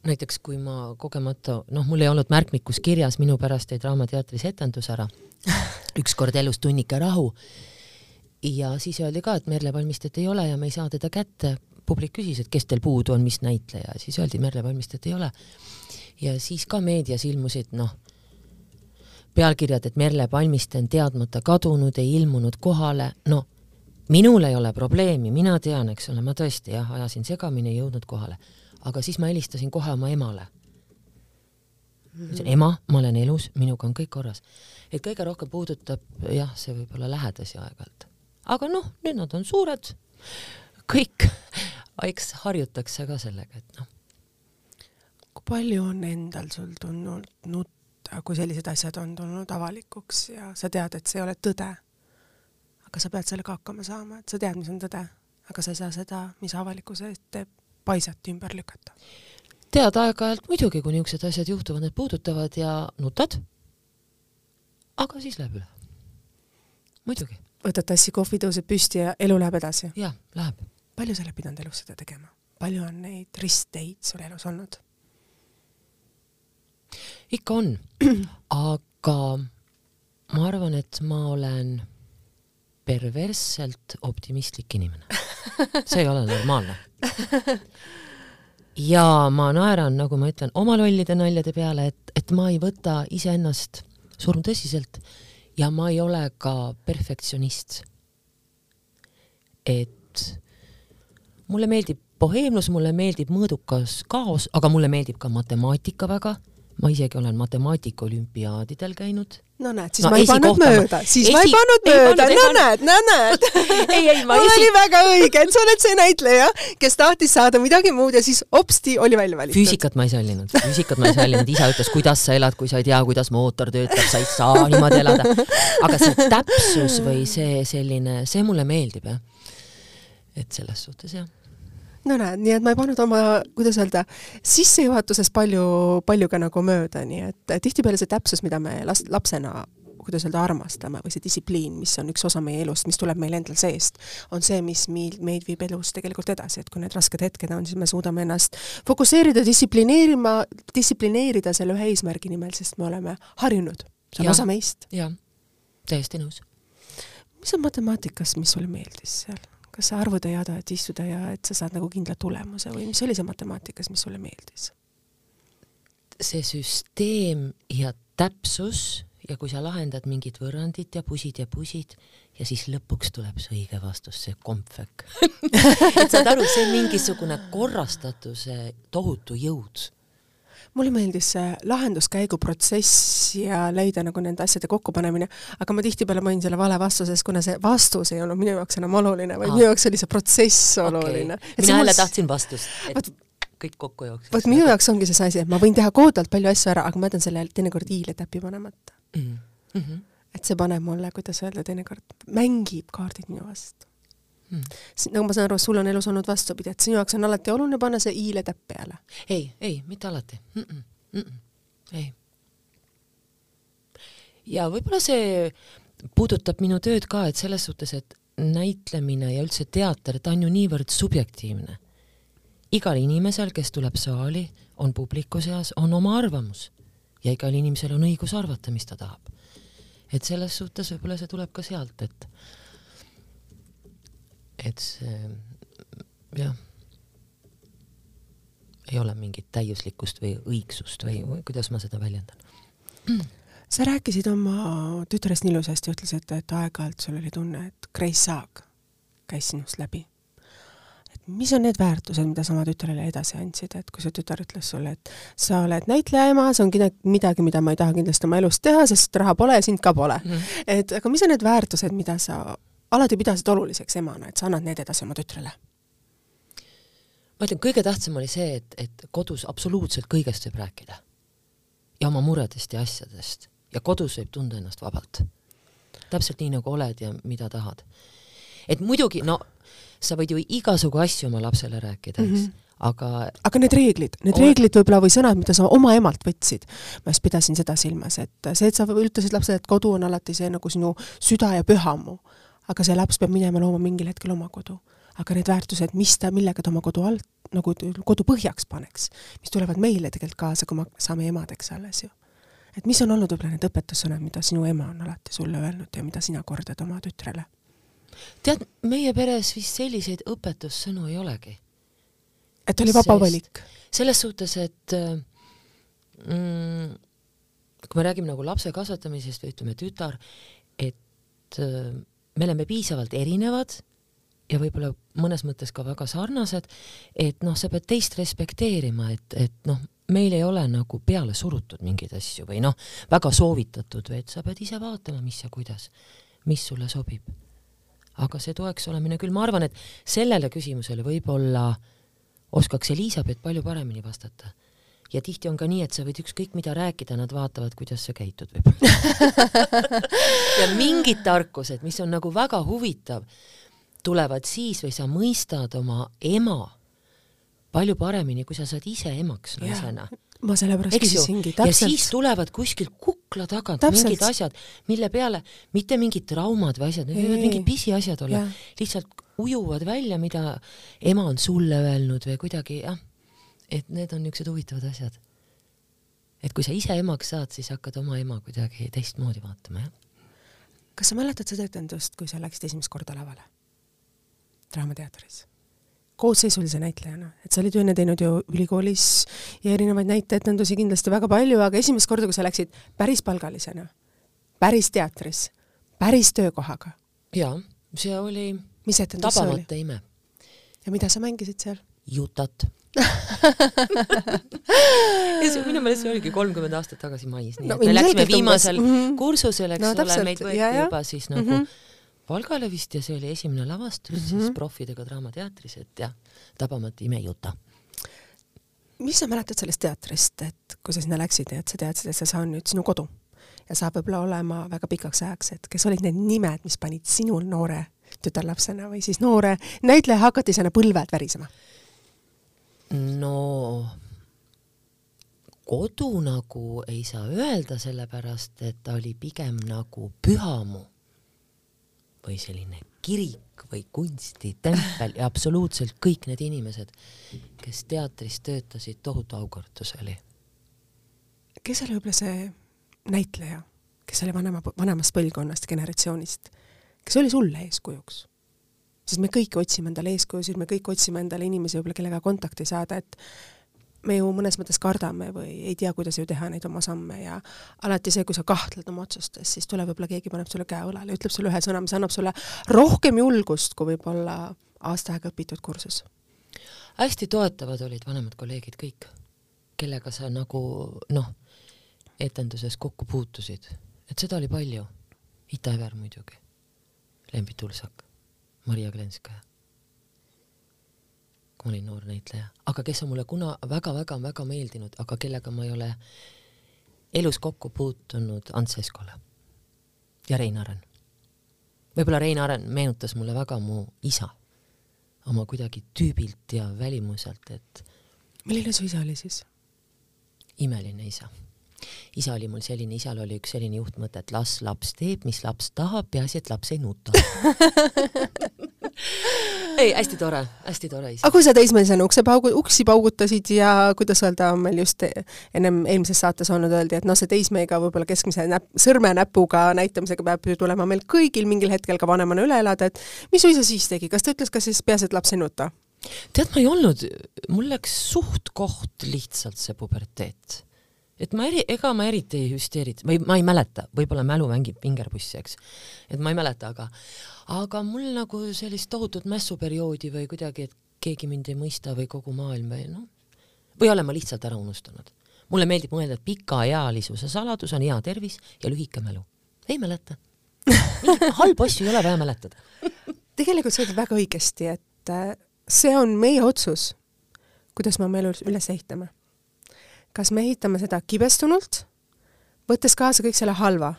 näiteks kui ma kogemata, noh, mul ei olnud märkmikus kirjas, minu pärast jäi Draamateatris etendus ära ükskord elus tunnike rahu. ja siis öeldi ka, et Merle Valmistet ei ole ja me ei saa teda kätte. publik küsis, et kes teil puudu on, mis näitleja, siis öeldi, Merle Valmistet ei ole. ja siis ka meedias ilmusid noh, pealkirjad, et Merle Palmiste on teadmata kadunud, ei ilmunud kohale, no minul ei ole probleemi, mina tean, eks ole, ma tõesti jah, ajasin segamini, ei jõudnud kohale. aga siis ma helistasin kohe oma emale ütlesin, ema, ma olen elus, minuga on kõik korras. et kõige rohkem puudutab jah, see võib-olla lähedasi aeg-ajalt. aga noh, nüüd nad on suured, kõik, eks harjutakse ka sellega, et noh. kui palju on endal sul tulnud nutta, kui sellised asjad on tulnud avalikuks ja sa tead, et see ei ole tõde, aga sa pead sellega hakkama saama, et sa tead, mis on tõde, aga sa ei saa seda, mis avalikkuse eest teeb, paisati ümber lükata tead, aeg-ajalt muidugi, kui niisugused asjad juhtuvad, need puudutavad ja nutad. aga siis läheb üle. muidugi. võtad tassi kohvi, tõused püsti ja elu läheb edasi? jah, läheb. palju sa oled pidanud elus seda tegema? palju on neid ristteid sul elus olnud? Ikka on, aga ma arvan, et ma olen perversselt optimistlik inimene. see ei ole normaalne ja ma naeran, nagu ma ütlen, oma lollide naljade peale, et, et ma ei võta iseennast surmtõsiselt ja ma ei ole ka perfektsionist. et mulle meeldib boheemlus, mulle meeldib mõõdukas kaos, aga mulle meeldib ka matemaatika väga ma isegi olen matemaatika-olümpiaadidel käinud. no näed, siis no, ma ei pannud mööda, siis esi... ma ei pannud mööda, no näed, no näed. ei, ei, ma esi... oli väga õige, et sa oled see näitleja, kes tahtis saada midagi muud ja siis hopsti oli välja valitud. füüsikat ma ei sallinud, füüsikat ma ei sallinud, isa ütles, kuidas sa elad, kui sa ei tea, kuidas mootor töötab, sa ei saa niimoodi elada. aga see täpsus või see selline, see mulle meeldib jah. et selles suhtes jah no näed, nii et ma ei pannud oma, kuidas öelda, sissejuhatuses palju, palju ka nagu mööda, nii et tihtipeale see täpsus, mida me last, lapsena kuidas öelda, armastame või see distsipliin, mis on üks osa meie elust, mis tuleb meil endal seest, on see, mis meid, meid viib elus tegelikult edasi, et kui need rasked hetked on, siis me suudame ennast fokusseerida, distsiplineerima, distsiplineerida selle ühe eesmärgi nimel, sest me oleme harjunud, see on ja, osa meist. jah, täiesti nõus. mis on matemaatikas, mis sulle meeldis seal? Kas sa arvud ei ada, et istuda ja et sa saad nagu kindla tulemuse või mis oli see matemaatikas, mis sulle meeldis? see süsteem ja täpsus ja kui sa lahendad mingit võrrandit ja pusid ja pusid ja siis lõpuks tuleb see õige vastus, see kompvek et saad aru, see mingisugune korrastatuse tohutu jõud mulle meeldis see lahenduskäigu protsess ja leida nagu nende asjade kokkupanemine, aga ma tihtipeale panin selle vale vastuse, sest kuna see vastus ei olnud minu jaoks enam oluline, vaid Aa. minu jaoks oli see protsess oluline okay.. mina jälle mul... tahtsin vastust, et Vaat, kõik kokku jookseks. vot minu jaoks ongi see asi, et ma võin teha koodalt palju asju ära, aga ma jätan selle teinekord i-le täpi panemata mm. -hmm. et see paneb mulle, kuidas öelda, teinekord mängib kaardid minu vastu Hmm. nagu ma saan aru, sul on elus olnud vastupidi, et sinu jaoks on alati oluline panna see i-le täpp peale? ei, ei, mitte alati mm. -mm, mm -mm, ei. ja võib-olla see puudutab minu tööd ka, et selles suhtes, et näitlemine ja üldse teater, ta on ju niivõrd subjektiivne. igal inimesel, kes tuleb saali, on publiku seas, on oma arvamus ja igal inimesel on õigus arvata, mis ta tahab. et selles suhtes võib-olla see tuleb ka sealt, et et see jah, ei ole mingit täiuslikkust või õigsust või, või kuidas ma seda väljendan sa rääkisid oma tütrest nii ilusasti, ütlesid, et aeg-ajalt sul oli tunne, et Grace Saag käis sinust läbi. et mis on need väärtused, mida sa oma tütrele edasi andsid, et kui su tütar ütles sulle, et sa oled näitleja ema, see on midagi, mida ma ei taha kindlasti oma elus teha, sest raha pole ja sind ka pole mm. -hmm. et aga mis on need väärtused, mida sa alati pidasid oluliseks emana, et sa annad need edasi oma tütrele? ma ütlen, kõige tähtsam oli see, et, et kodus absoluutselt kõigest võib rääkida. ja oma muredest ja asjadest ja kodus võib tunda ennast vabalt. täpselt nii, nagu oled ja mida tahad. et muidugi, no sa võid ju igasugu asju oma lapsele rääkida, eks mm, -hmm. aga aga need reeglid, need ole... reeglid võib-olla või sõnad, mida sa oma emalt võtsid, ma just pidasin seda silmas, et see, et sa ütlesid lapsele, et kodu on alati see nagu sinu süda ja pühamu, aga see laps peab minema looma mingil hetkel oma kodu. aga need väärtused, mis ta, millega ta oma kodu alt, nagu kodu põhjaks paneks, mis tulevad meile tegelikult kaasa, kui me saame emadeks alles ju et mis on olnud võib-olla need õpetussõnad, mida sinu ema on alati sulle öelnud ja mida sina kordad oma tütrele? tead, meie peres vist selliseid õpetussõnu ei olegi. et oli vaba valik? selles suhtes, et äh, mm, kui me räägime nagu lapse kasvatamisest või ütleme tütar, et äh, me oleme piisavalt erinevad ja võib-olla mõnes mõttes ka väga sarnased, et noh, sa pead teist respekteerima, et, et noh, meil ei ole nagu peale surutud mingeid asju või noh, väga soovitatud, vaid sa pead ise vaatama, mis ja kuidas, mis sulle sobib. aga see toeks olemine küll, ma arvan, et sellele küsimusele võib-olla oskaks Elizabeth palju paremini vastata. Ja tihti on ka nii, et sa võid ükskõik mida rääkida, nad vaatavad, kuidas sa käitud võib-olla ja mingid tarkused, mis on nagu väga huvitav, tulevad siis või sa mõistad oma ema palju paremini, kui sa saad ise emaks naisena. ma sellepärast küsisingi, täpselt. ja siis tulevad kuskil kukla tagant täpselt. mingid asjad, mille peale mitte mingid traumad või asjad, need võivad mingid pisiasjad olla, lihtsalt ujuvad välja, mida ema on sulle öelnud või kuidagi jah, et need on niisugused huvitavad asjad. et kui sa ise emaks saad, siis hakkad oma ema kuidagi teistmoodi vaatama, jah. kas sa mäletad seda etendust, kui sa läksid esimest korda lavale? Draamateatris koosseisulise näitlejana, et sa olid ju enne teinud ju ülikoolis ja erinevaid näiteetendusi kindlasti väga palju, aga esimest korda, kui sa läksid päris palgalisena, päris teatris, päris töökohaga. jaa, see oli mis etendus see oli? tabamata ime. ja mida sa mängisid seal? Jutat ja see minu meelest see oligi kolmkümmend aastat tagasi mais, nii no, et me läksime viimasel mm -hmm. kursusel, eks no, ole, meid võeti ja, ja. juba siis nagu mm -hmm Valgale vist ja see oli esimene lavastus mm -hmm. siis proffidega Draamateatris, et jah, tabamata imejuta. mis sa mäletad sellest teatrist, et kui sa sinna läksid ja et sa teadsid, et see on nüüd sinu kodu ja saab võib-olla olema väga pikaks ajaks, et kes olid need nimed, mis panid sinul noore tütarlapsena või siis noore näitleja hakatisena põlved värisema? No kodu nagu ei saa öelda, sellepärast et ta oli pigem nagu pühamu või selline kirik või kunstitempel ja absoluutselt kõik need inimesed, kes teatris töötasid, tohutu aukartus oli. kes oli võib-olla see näitleja, kes oli vanema, vanemast põlvkonnast, generatsioonist, kes oli sulle eeskujuks? Sest me kõik otsime endale eeskujusid, me kõik otsime endale inimesi võib-olla, kellega kontakti saada, et me ju mõnes mõttes kardame või ei tea, kuidas ju teha neid oma samme ja alati see, kui sa kahtled oma otsustes, siis tuleb võib-olla keegi paneb sulle käe õlale, ütleb sulle ühe sõna, mis annab sulle rohkem julgust kui võib-olla aasta aega õpitud kursus. hästi toetavad olid vanemad kolleegid kõik, kellega sa nagu noh, etenduses kokku puutusid, et seda oli palju. Ita Ever muidugi, Lembi Tulsak, Maria Glenskaja ma olin noor näitleja, aga kes on mulle kuna väga-väga-väga meeldinud, aga kellega ma ei ole elus kokku puutunud, Ants Eskola ja Rein Aren. võib-olla Rein Aren meenutas mulle väga mu isa, oma kuidagi tüübilt ja välimuselt, et milline su isa oli siis? imeline isa. Isa oli mul selline, isal oli üks selline juhtmõte, et las laps teeb, mis laps tahab, peaasi, et laps ei nuta ei, hästi tore, hästi tore ise. aga kui sa teismelisena ukse paugu, uksi paugutasid ja kuidas öelda, on meil just ennem eelmises saates olnud, öeldi, et noh, see teismeiga võib-olla keskmise näp-, sõrmenäpuga näitamisega peab ju tulema meil kõigil mingil hetkel ka vanemana üle elada, et mis su isa siis tegi, kas ta ütles ka siis peaasi, et laps ei nuta? tead, ma ei olnud, mul läks suht-koht lihtsalt see puberteet et ma eri, ega ma eriti ei hüsteerinud või ma ei mäleta, võib-olla mälu mängib vingerpussi, eks. et ma ei mäleta, aga, aga mul nagu sellist tohutut mässuperioodi või kuidagi, et keegi mind ei mõista või kogu maailm või noh, või olen ma lihtsalt ära unustanud. mulle meeldib mõelda, et pikaealisuse saladus on hea tervis ja lühike mälu. ei mäleta. halbu asju ei ole vaja mäletada tegelikult sa ütled väga õigesti, et äh, see on meie otsus, kuidas me oma elu üles ehitame kas me ehitame seda kibestunult, võttes kaasa kõik selle halva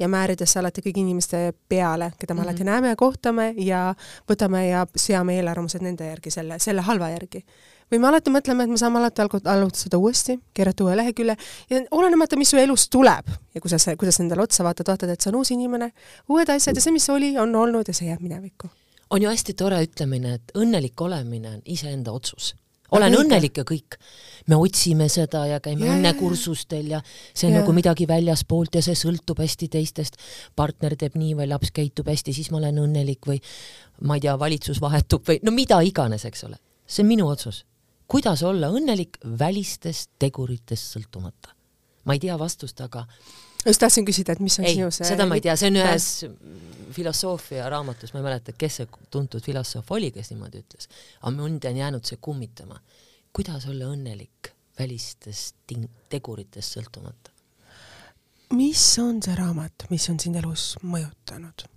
ja määrides alati kõigi inimeste peale, keda me mm -hmm. alati näeme ja kohtame ja võtame ja seame eelarvamused nende järgi, selle, selle halva järgi. või me alati mõtleme, et me saame alati alustada uuesti, keerata uue lehekülje ja olenemata, mis su elus tuleb ja kuidas sa, kuidas endale otsa vaatad, vaatad, et see on uus inimene, uued asjad ja see, mis oli, on olnud ja see jääb minevikku. on ju hästi tore ütlemine, et õnnelik olemine on iseenda otsus olen Õige. õnnelik ja kõik. me otsime seda ja käime ja, õnnekursustel ja see on ja. nagu midagi väljaspoolt ja see sõltub hästi teistest. partner teeb nii või laps käitub hästi, siis ma olen õnnelik või ma ei tea, valitsus vahetub või no mida iganes, eks ole. see on minu otsus. kuidas olla õnnelik välistest teguritest sõltumata? ma ei tea vastust, aga just tahtsin küsida, et mis on ei, sinu see seda ma ei tea, see on ühes filosoofia raamatus, ma ei mäleta, kes see tuntud filosoof oli, kes niimoodi ütles, aga mind on jäänud see kummitama. kuidas olla õnnelik välistest teguritest sõltumata? mis on see raamat, mis on sind elus mõjutanud?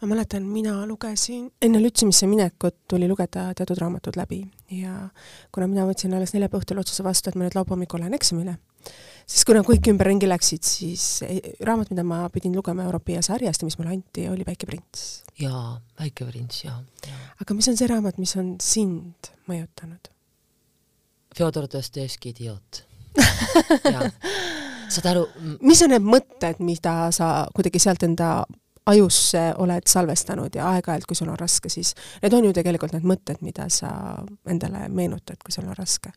Ma mäletan, mina lugesin, enne lütsimisse minekut tuli lugeda teatud raamatud läbi ja kuna mina võtsin alles neljapäeva õhtul otsuse vastu, et ma nüüd laupäeva hommikul lähen eksamile, siis kuna kõik ümberringi läksid, siis raamat, mida ma pidin lugema Europea sarjast ja mis mulle anti, oli Väike prints. jaa, Väike prints, jaa ja.. aga mis on see raamat, mis on sind mõjutanud? Fjodor Dostojevski Idioot saad aru? mis on need mõtted, mida sa kuidagi sealt enda ajusse oled salvestanud ja aeg-ajalt, kui sul on raske, siis need on ju tegelikult need mõtted, mida sa endale meenutad, kui sul on raske.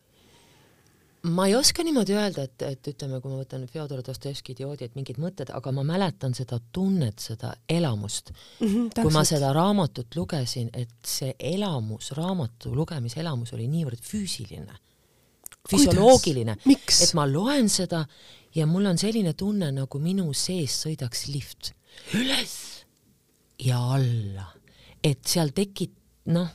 Ma ei oska niimoodi öelda, et, et ütleme, kui ma võtan Fjodor Dostojevski idioodi, et mingid mõtted, aga ma mäletan seda tunnet, seda elamust. Mm. -hmm, kui ma seda raamatut lugesin, et see elamus, raamatu lugemise elamus oli niivõrd füüsiline, füsioloogiline, et ma loen seda ja mul on selline tunne, nagu minu sees sõidaks lift üles ja alla, et seal tekib, noh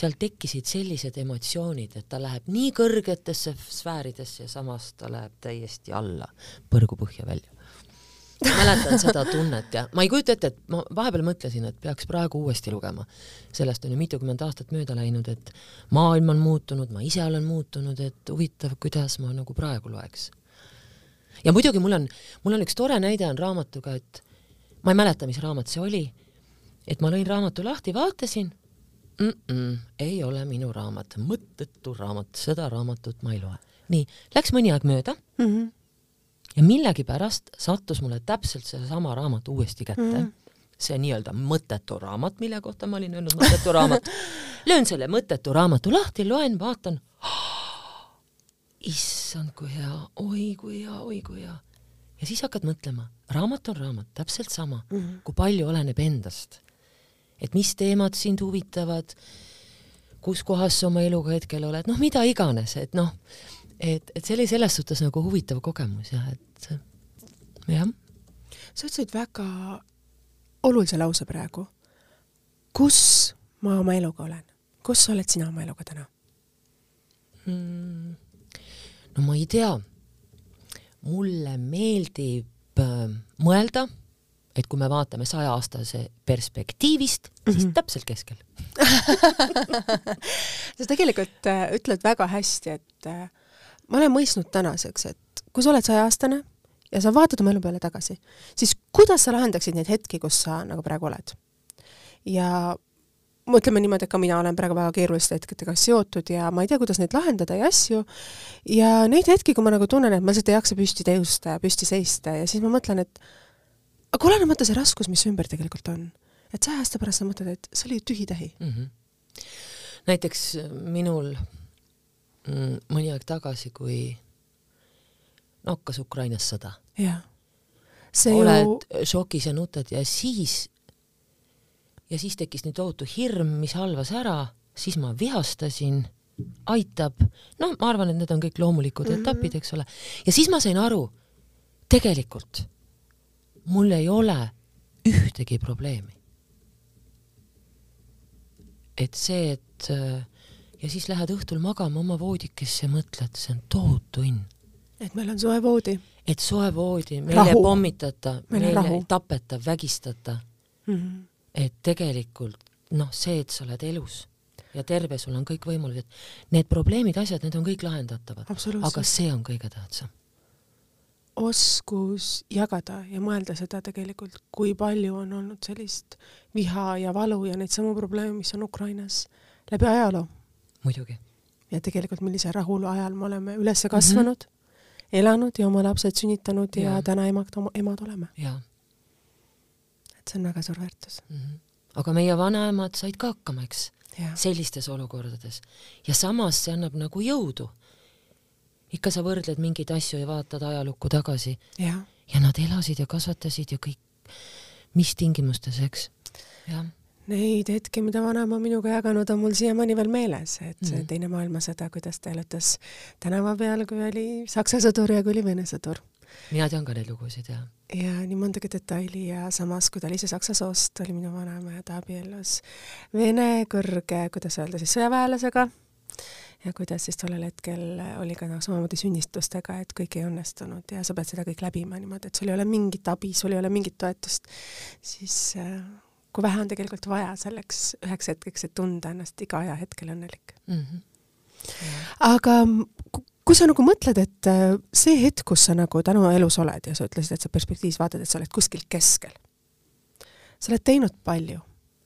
seal tekkisid sellised emotsioonid, et ta läheb nii kõrgetesse sfääridesse ja samas ta läheb täiesti alla, põrgupõhja välja. mäletan seda tunnet ja ma ei kujuta ette, et ma vahepeal mõtlesin, et peaks praegu uuesti lugema. sellest on ju mitukümmend aastat mööda läinud, et maailm on muutunud, ma ise olen muutunud, et huvitav, kuidas ma nagu praegu loeks. ja muidugi mul on, mul on üks tore näide on raamatuga, et ma ei mäleta, mis raamat see oli, et ma lõin raamatu lahti, vaatasin mm. -mm, ei ole minu raamat, mõttetu raamat, seda raamatut ma ei loe. nii, läks mõni aeg mööda mm -hmm. ja millegipärast sattus mulle täpselt seesama raamat uuesti kätte mm. -hmm see nii-öelda mõttetu raamat, mille kohta ma olin öelnud mõttetu raamat. löön selle mõttetu raamatu lahti, loen, vaatan issand, kui hea, oi kui hea, oi kui hea. Ja siis hakkad mõtlema, raamat on raamat, täpselt sama mm, -hmm. kui palju oleneb endast et mis teemad sind huvitavad, kus kohas sa oma eluga hetkel oled, noh, mida iganes, et noh, et, et see oli selles suhtes nagu huvitav kogemus jah, et jah. sa ütlesid väga olulise lause praegu. kus ma oma eluga olen, kus oled sina oma eluga täna hmm.? no ma ei tea. Mulle meeldib äh, mõelda et kui me vaatame sajaaastase perspektiivist mm, -hmm. siis mhm. täpselt keskel sa tegelikult äh, ütled väga hästi, et äh, ma olen mõistnud tänaseks, et kui sa oled sajaaastane ja sa vaatad oma elu peale tagasi, siis kuidas sa lahendaksid neid hetki, kus sa nagu praegu oled? ja mõtleme niimoodi, et ka mina olen praegu väga keeruliste hetkedega seotud ja ma ei tea, kuidas neid lahendada ja asju, ja neid hetki, kui ma nagu tunnen, et ma lihtsalt ei jaksa püsti tõusta ja püsti seista ja siis ma mõtlen, et aga olenemata see raskus, mis ümber tegelikult on, et saja aasta pärast sa mõtled, et see oli ju tühi-tähi mm. -hmm. näiteks minul mõni aeg tagasi, kui hakkas Ukrainas sõda. jah. oled ju, šokis ja nutad ja siis, ja siis tekkis nii tohutu hirm, mis halvas ära, siis ma vihastasin, aitab, noh, ma arvan, et need on kõik loomulikud mm -hmm. etapid, eks ole, ja siis ma sain aru, tegelikult mul ei ole ühtegi probleemi. et see, et ja siis lähed õhtul magama oma voodikesse ja mõtled, see on tohutu õnn et meil on soe voodi et soe voodi, meile ei pommitata, Meil ei tapeta, vägistata. mm. -hmm. Et tegelikult noh, see, et sa oled elus ja terve, sul on kõik võimalused, need probleemid, asjad, need on kõik lahendatavad. aga see on kõige tähtsam. oskus jagada ja mõelda seda tegelikult, kui palju on olnud sellist viha ja valu ja neid samu probleeme, mis on Ukrainas läbi ajaloo muidugi. ja tegelikult millise rahulu ajal me oleme üles kasvanud mm, -hmm. elanud ja oma lapsed sünnitanud ja, ja täna emad, emad oleme. jaa see on väga suur väärtus. mm. -hmm. aga meie vanaemad said ka hakkama, eks, sellistes olukordades. ja samas see annab nagu jõudu. ikka sa võrdled mingeid asju ja vaatad ajalukku tagasi jah. ja nad elasid ja kasvatasid ja kõik, mis tingimustes, eks. jah Neid hetki, mida vanaema minuga jaganud, on mul siiamaani veel meeles, et see Mhm. Teine maailmasõda, kuidas ta elutas tänava peal, kui oli Saksa sõdur ja kui oli Vene sõdur. Mina tean ka neid lugusid ja ja nii mõndagi detaili ja samas, kui ta oli ise saksa soost, oli minu vanaema ja ta abiellus Vene kõrge, kuidas öelda siis, sõjaväelasega ja kuidas siis tollel hetkel oli ka noh, samamoodi sünnistustega, et kõik ei õnnestunud ja sa pead seda kõik läbima niimoodi, et sul ei ole mingit abi, sul ei ole mingit toetust, siis äh, kui vähe on tegelikult vaja selleks üheks hetkeks, et tunda ennast iga ajahetkel õnnelik. mm. -hmm. aga ku- kui sa nagu mõtled, et äh, see hetk, kus sa nagu tänu elus oled ja sa ütlesid, et sa perspektiivis vaatad, et sa oled kuskil keskel, sa oled teinud palju,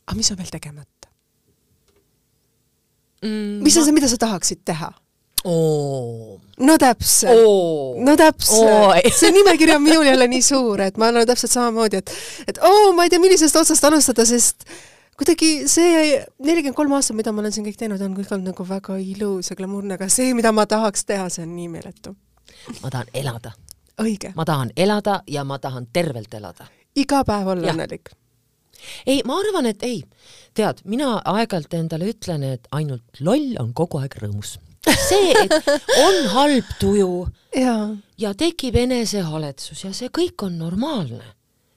aga mis on veel tegemata? Mm, mis on see, mida sa tahaksid teha? oo, no täpselt oo, no täpselt Oi. see nimekiri on minul jälle nii suur, et ma olen täpselt samamoodi, et et oo, ma ei tea, millisest otsast alustada, sest kuidagi see nelikümmend kolm aastat, mida ma olen siin kõik teinud, on kõik olnud nagu väga ilus ja glamuurne, aga see, mida ma tahaks teha, see on nii meeletu. ma tahan elada, õige, ma tahan elada ja ma tahan tervelt elada. iga päev olla õnnelik. ei, ma arvan, et ei. tead, mina aeg-ajalt endale ütlen, et ainult loll on kogu aeg rõõmus. see, et on halb tuju jaa, ja tekib enesehaletsus ja see kõik on normaalne.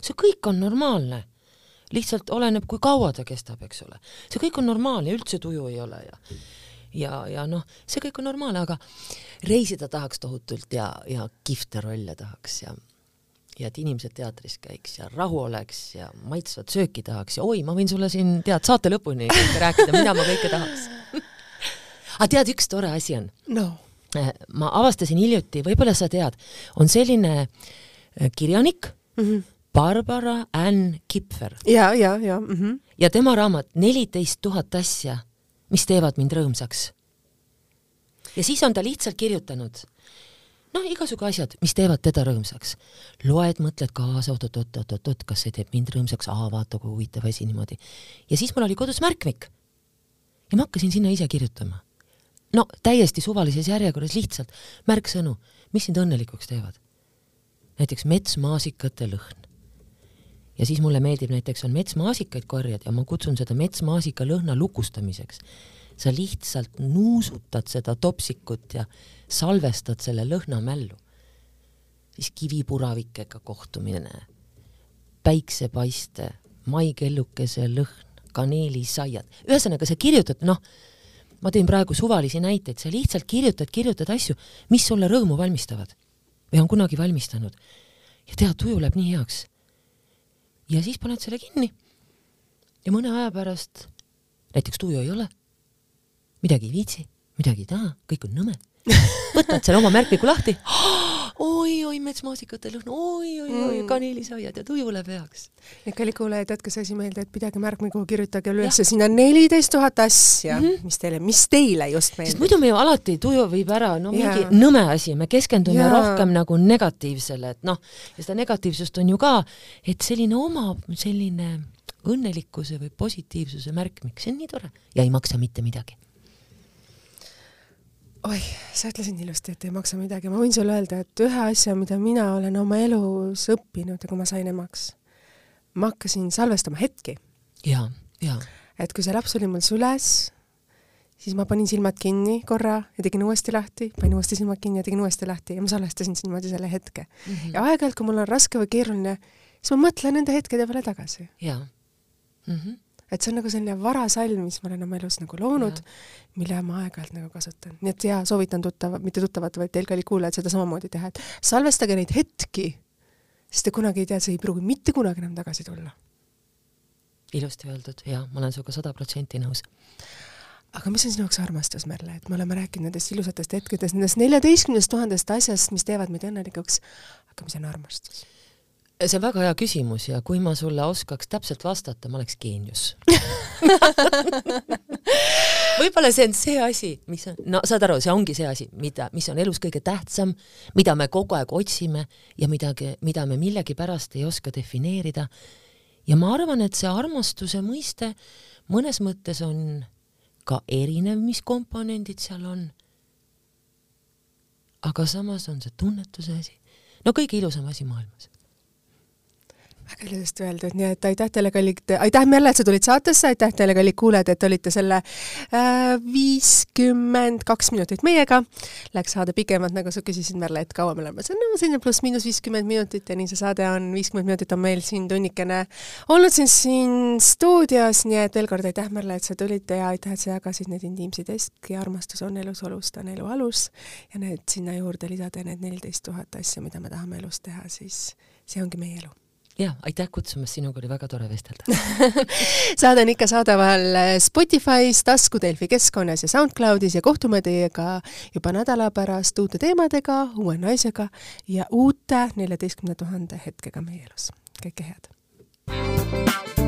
see kõik on normaalne. Lihtsalt oleneb, kui kaua ta kestab, eks ole. see kõik on normaalne, üldse tuju ei ole ja ja, ja noh, see kõik on normaalne, aga reisida tahaks tohutult ja, ja kihvte rolle tahaks ja ja et inimesed teatris käiks ja rahu oleks ja maitsvat sööki tahaks ja oi, ma võin sulle siin, tead, saate lõpuni rääkida, mida ma kõike tahaks. aga tead, üks tore asi on no Eh, ma avastasin hiljuti, võib-olla sa tead, on selline eh, kirjanik mm -hmm. Barbara Ann Kipfer ja, ja, ja mm -hmm. ja tema raamat Neliteist tuhat asja, mis teevad mind rõõmsaks. ja siis on ta lihtsalt kirjutanud noh, igasugu asjad, mis teevad teda rõõmsaks. loed, mõtled kaasa, oot-oot-oot-oot-oot, kas see teeb mind rõõmsaks, aa, vaata kui huvitav asi niimoodi. ja siis mul oli kodus märkmik. ja ma hakkasin sinna ise kirjutama. no täiesti suvalises järjekorras lihtsalt märksõnu, mis sind õnnelikuks teevad. näiteks metsmaasikate lõhn. Ja siis mulle meeldib näiteks on metsmaasikaid korjad ja ma kutsun seda metsmaasika lõhna lukustamiseks. sa lihtsalt nuusutad seda topsikut ja salvestad selle lõhna mällu. siis kivipuravikega kohtumine, päiksepaiste, maikellukese lõhn, kaneelisaiad, ühesõnaga sa kirjutad, noh, ma teen praegu suvalisi näiteid, sa lihtsalt kirjutad, kirjutad asju, mis sulle rõõmu valmistavad või on kunagi valmistanud. ja tead, tuju läheb nii heaks. Ja siis paned selle kinni. ja mõne aja pärast näiteks tuju ei ole, midagi ei viitsi, midagi ei taha, kõik on nõme. Võtad selle oma märkmiku lahti, oi-oi, metsmaasikate lõhn oi, oi-oi-oi, Mm. kaneelisaiad ja tuju läheb heaks. ja kallid kuulajad, jätke see asi meelde, et pidage märkmiku, kirjutage üles sinna neliteist tuhat asja mm. -hmm. mis teile, mis teile just sest meeldib. muidu me ju alati tuju viib ära, no mingi Jaa. nõme asi, me keskendume Jaa. rohkem nagu negatiivsele, et noh, ja seda negatiivsust on ju ka, et selline oma selline õnnelikkuse või positiivsuse märkmik, see on nii tore ja ei maksa mitte midagi oih, sa ütlesid ilusti, et ei maksa midagi, ma võin sulle öelda, et ühe asja, mida mina olen oma elus õppinud ja kui ma sain emaks, ma hakkasin salvestama hetki. ja, ja. et kui see laps oli mul süles, siis ma panin silmad kinni korra ja tegin uuesti lahti, panin uuesti silmad kinni ja tegin uuesti lahti ja ma salvestasin niimoodi selle hetke mm. -hmm. ja aeg-ajalt, kui mul on raske või keeruline, siis ma mõtlen nende hetkede peale tagasi. jaa mm. -hmm et see on nagu selline varasalm, mis ma olen oma elus nagu loonud, mille ma aeg-ajalt nagu kasutan. nii et jaa, soovitan tuttava, mitte tuttavat, vaid teil kallid kuulajad seda samamoodi teha, et salvestage neid hetki, sest te kunagi ei tea, see ei pruugi mitte kunagi enam tagasi tulla. ilusti öeldud, jaa, ma olen sinuga sada protsenti nõus aga mis on sinu jaoks armastus, Merle, et me oleme rääkinud nendest ilusatest hetkedest, nendest neljateistkümnest tuhandest asjast, mis teevad meid õnnelikuks, aga mis on armastus? See on väga hea küsimus ja kui ma sulle oskaks täpselt vastata, ma oleks geenius võib-olla see on see asi, mis on, no saad aru, see ongi see asi, mida, mis on elus kõige tähtsam, mida me kogu aeg otsime ja midagi, mida me millegipärast ei oska defineerida. ja ma arvan, et see armastuse mõiste mõnes mõttes on ka erinev, mis komponendid seal on. aga samas on see tunnetuse asi, no kõige ilusam asi maailmas väga ilusasti öeldud, nii et aitäh teile, kallid, aitäh Merle, et sa tulid saatesse, aitäh teile, kallid kuulajad, et olite selle äh, viiskümmend kaks minutit meiega. Läks saade pikemalt, nagu sa küsisid, Merle, et kaua me oleme, see on nagu selline pluss-miinus viiskümmend minutit ja nii see saade on, viiskümmend minutit on meil siin tunnikene olnud siin, siin stuudios, nii et veel kord aitäh, Merle, et sa tulid ja aitäh, et sa jagasid neid intiimseid hetki, armastus on elus olus, ta on elu alus. Ja need sinna juurde lisada need neliteist tuhat asja, mida me tahame elus teha, siis see ongi meie elu ja aitäh kutsumast, sinuga oli väga tore vestelda saade on ikka saadaval Spotify's, taskudelfi keskkonnas ja SoundCloudis ja kohtume teiega juba nädala pärast uute teemadega, uue naisega ja uute neljateistkümne tuhande hetkega meie elus. kõike head!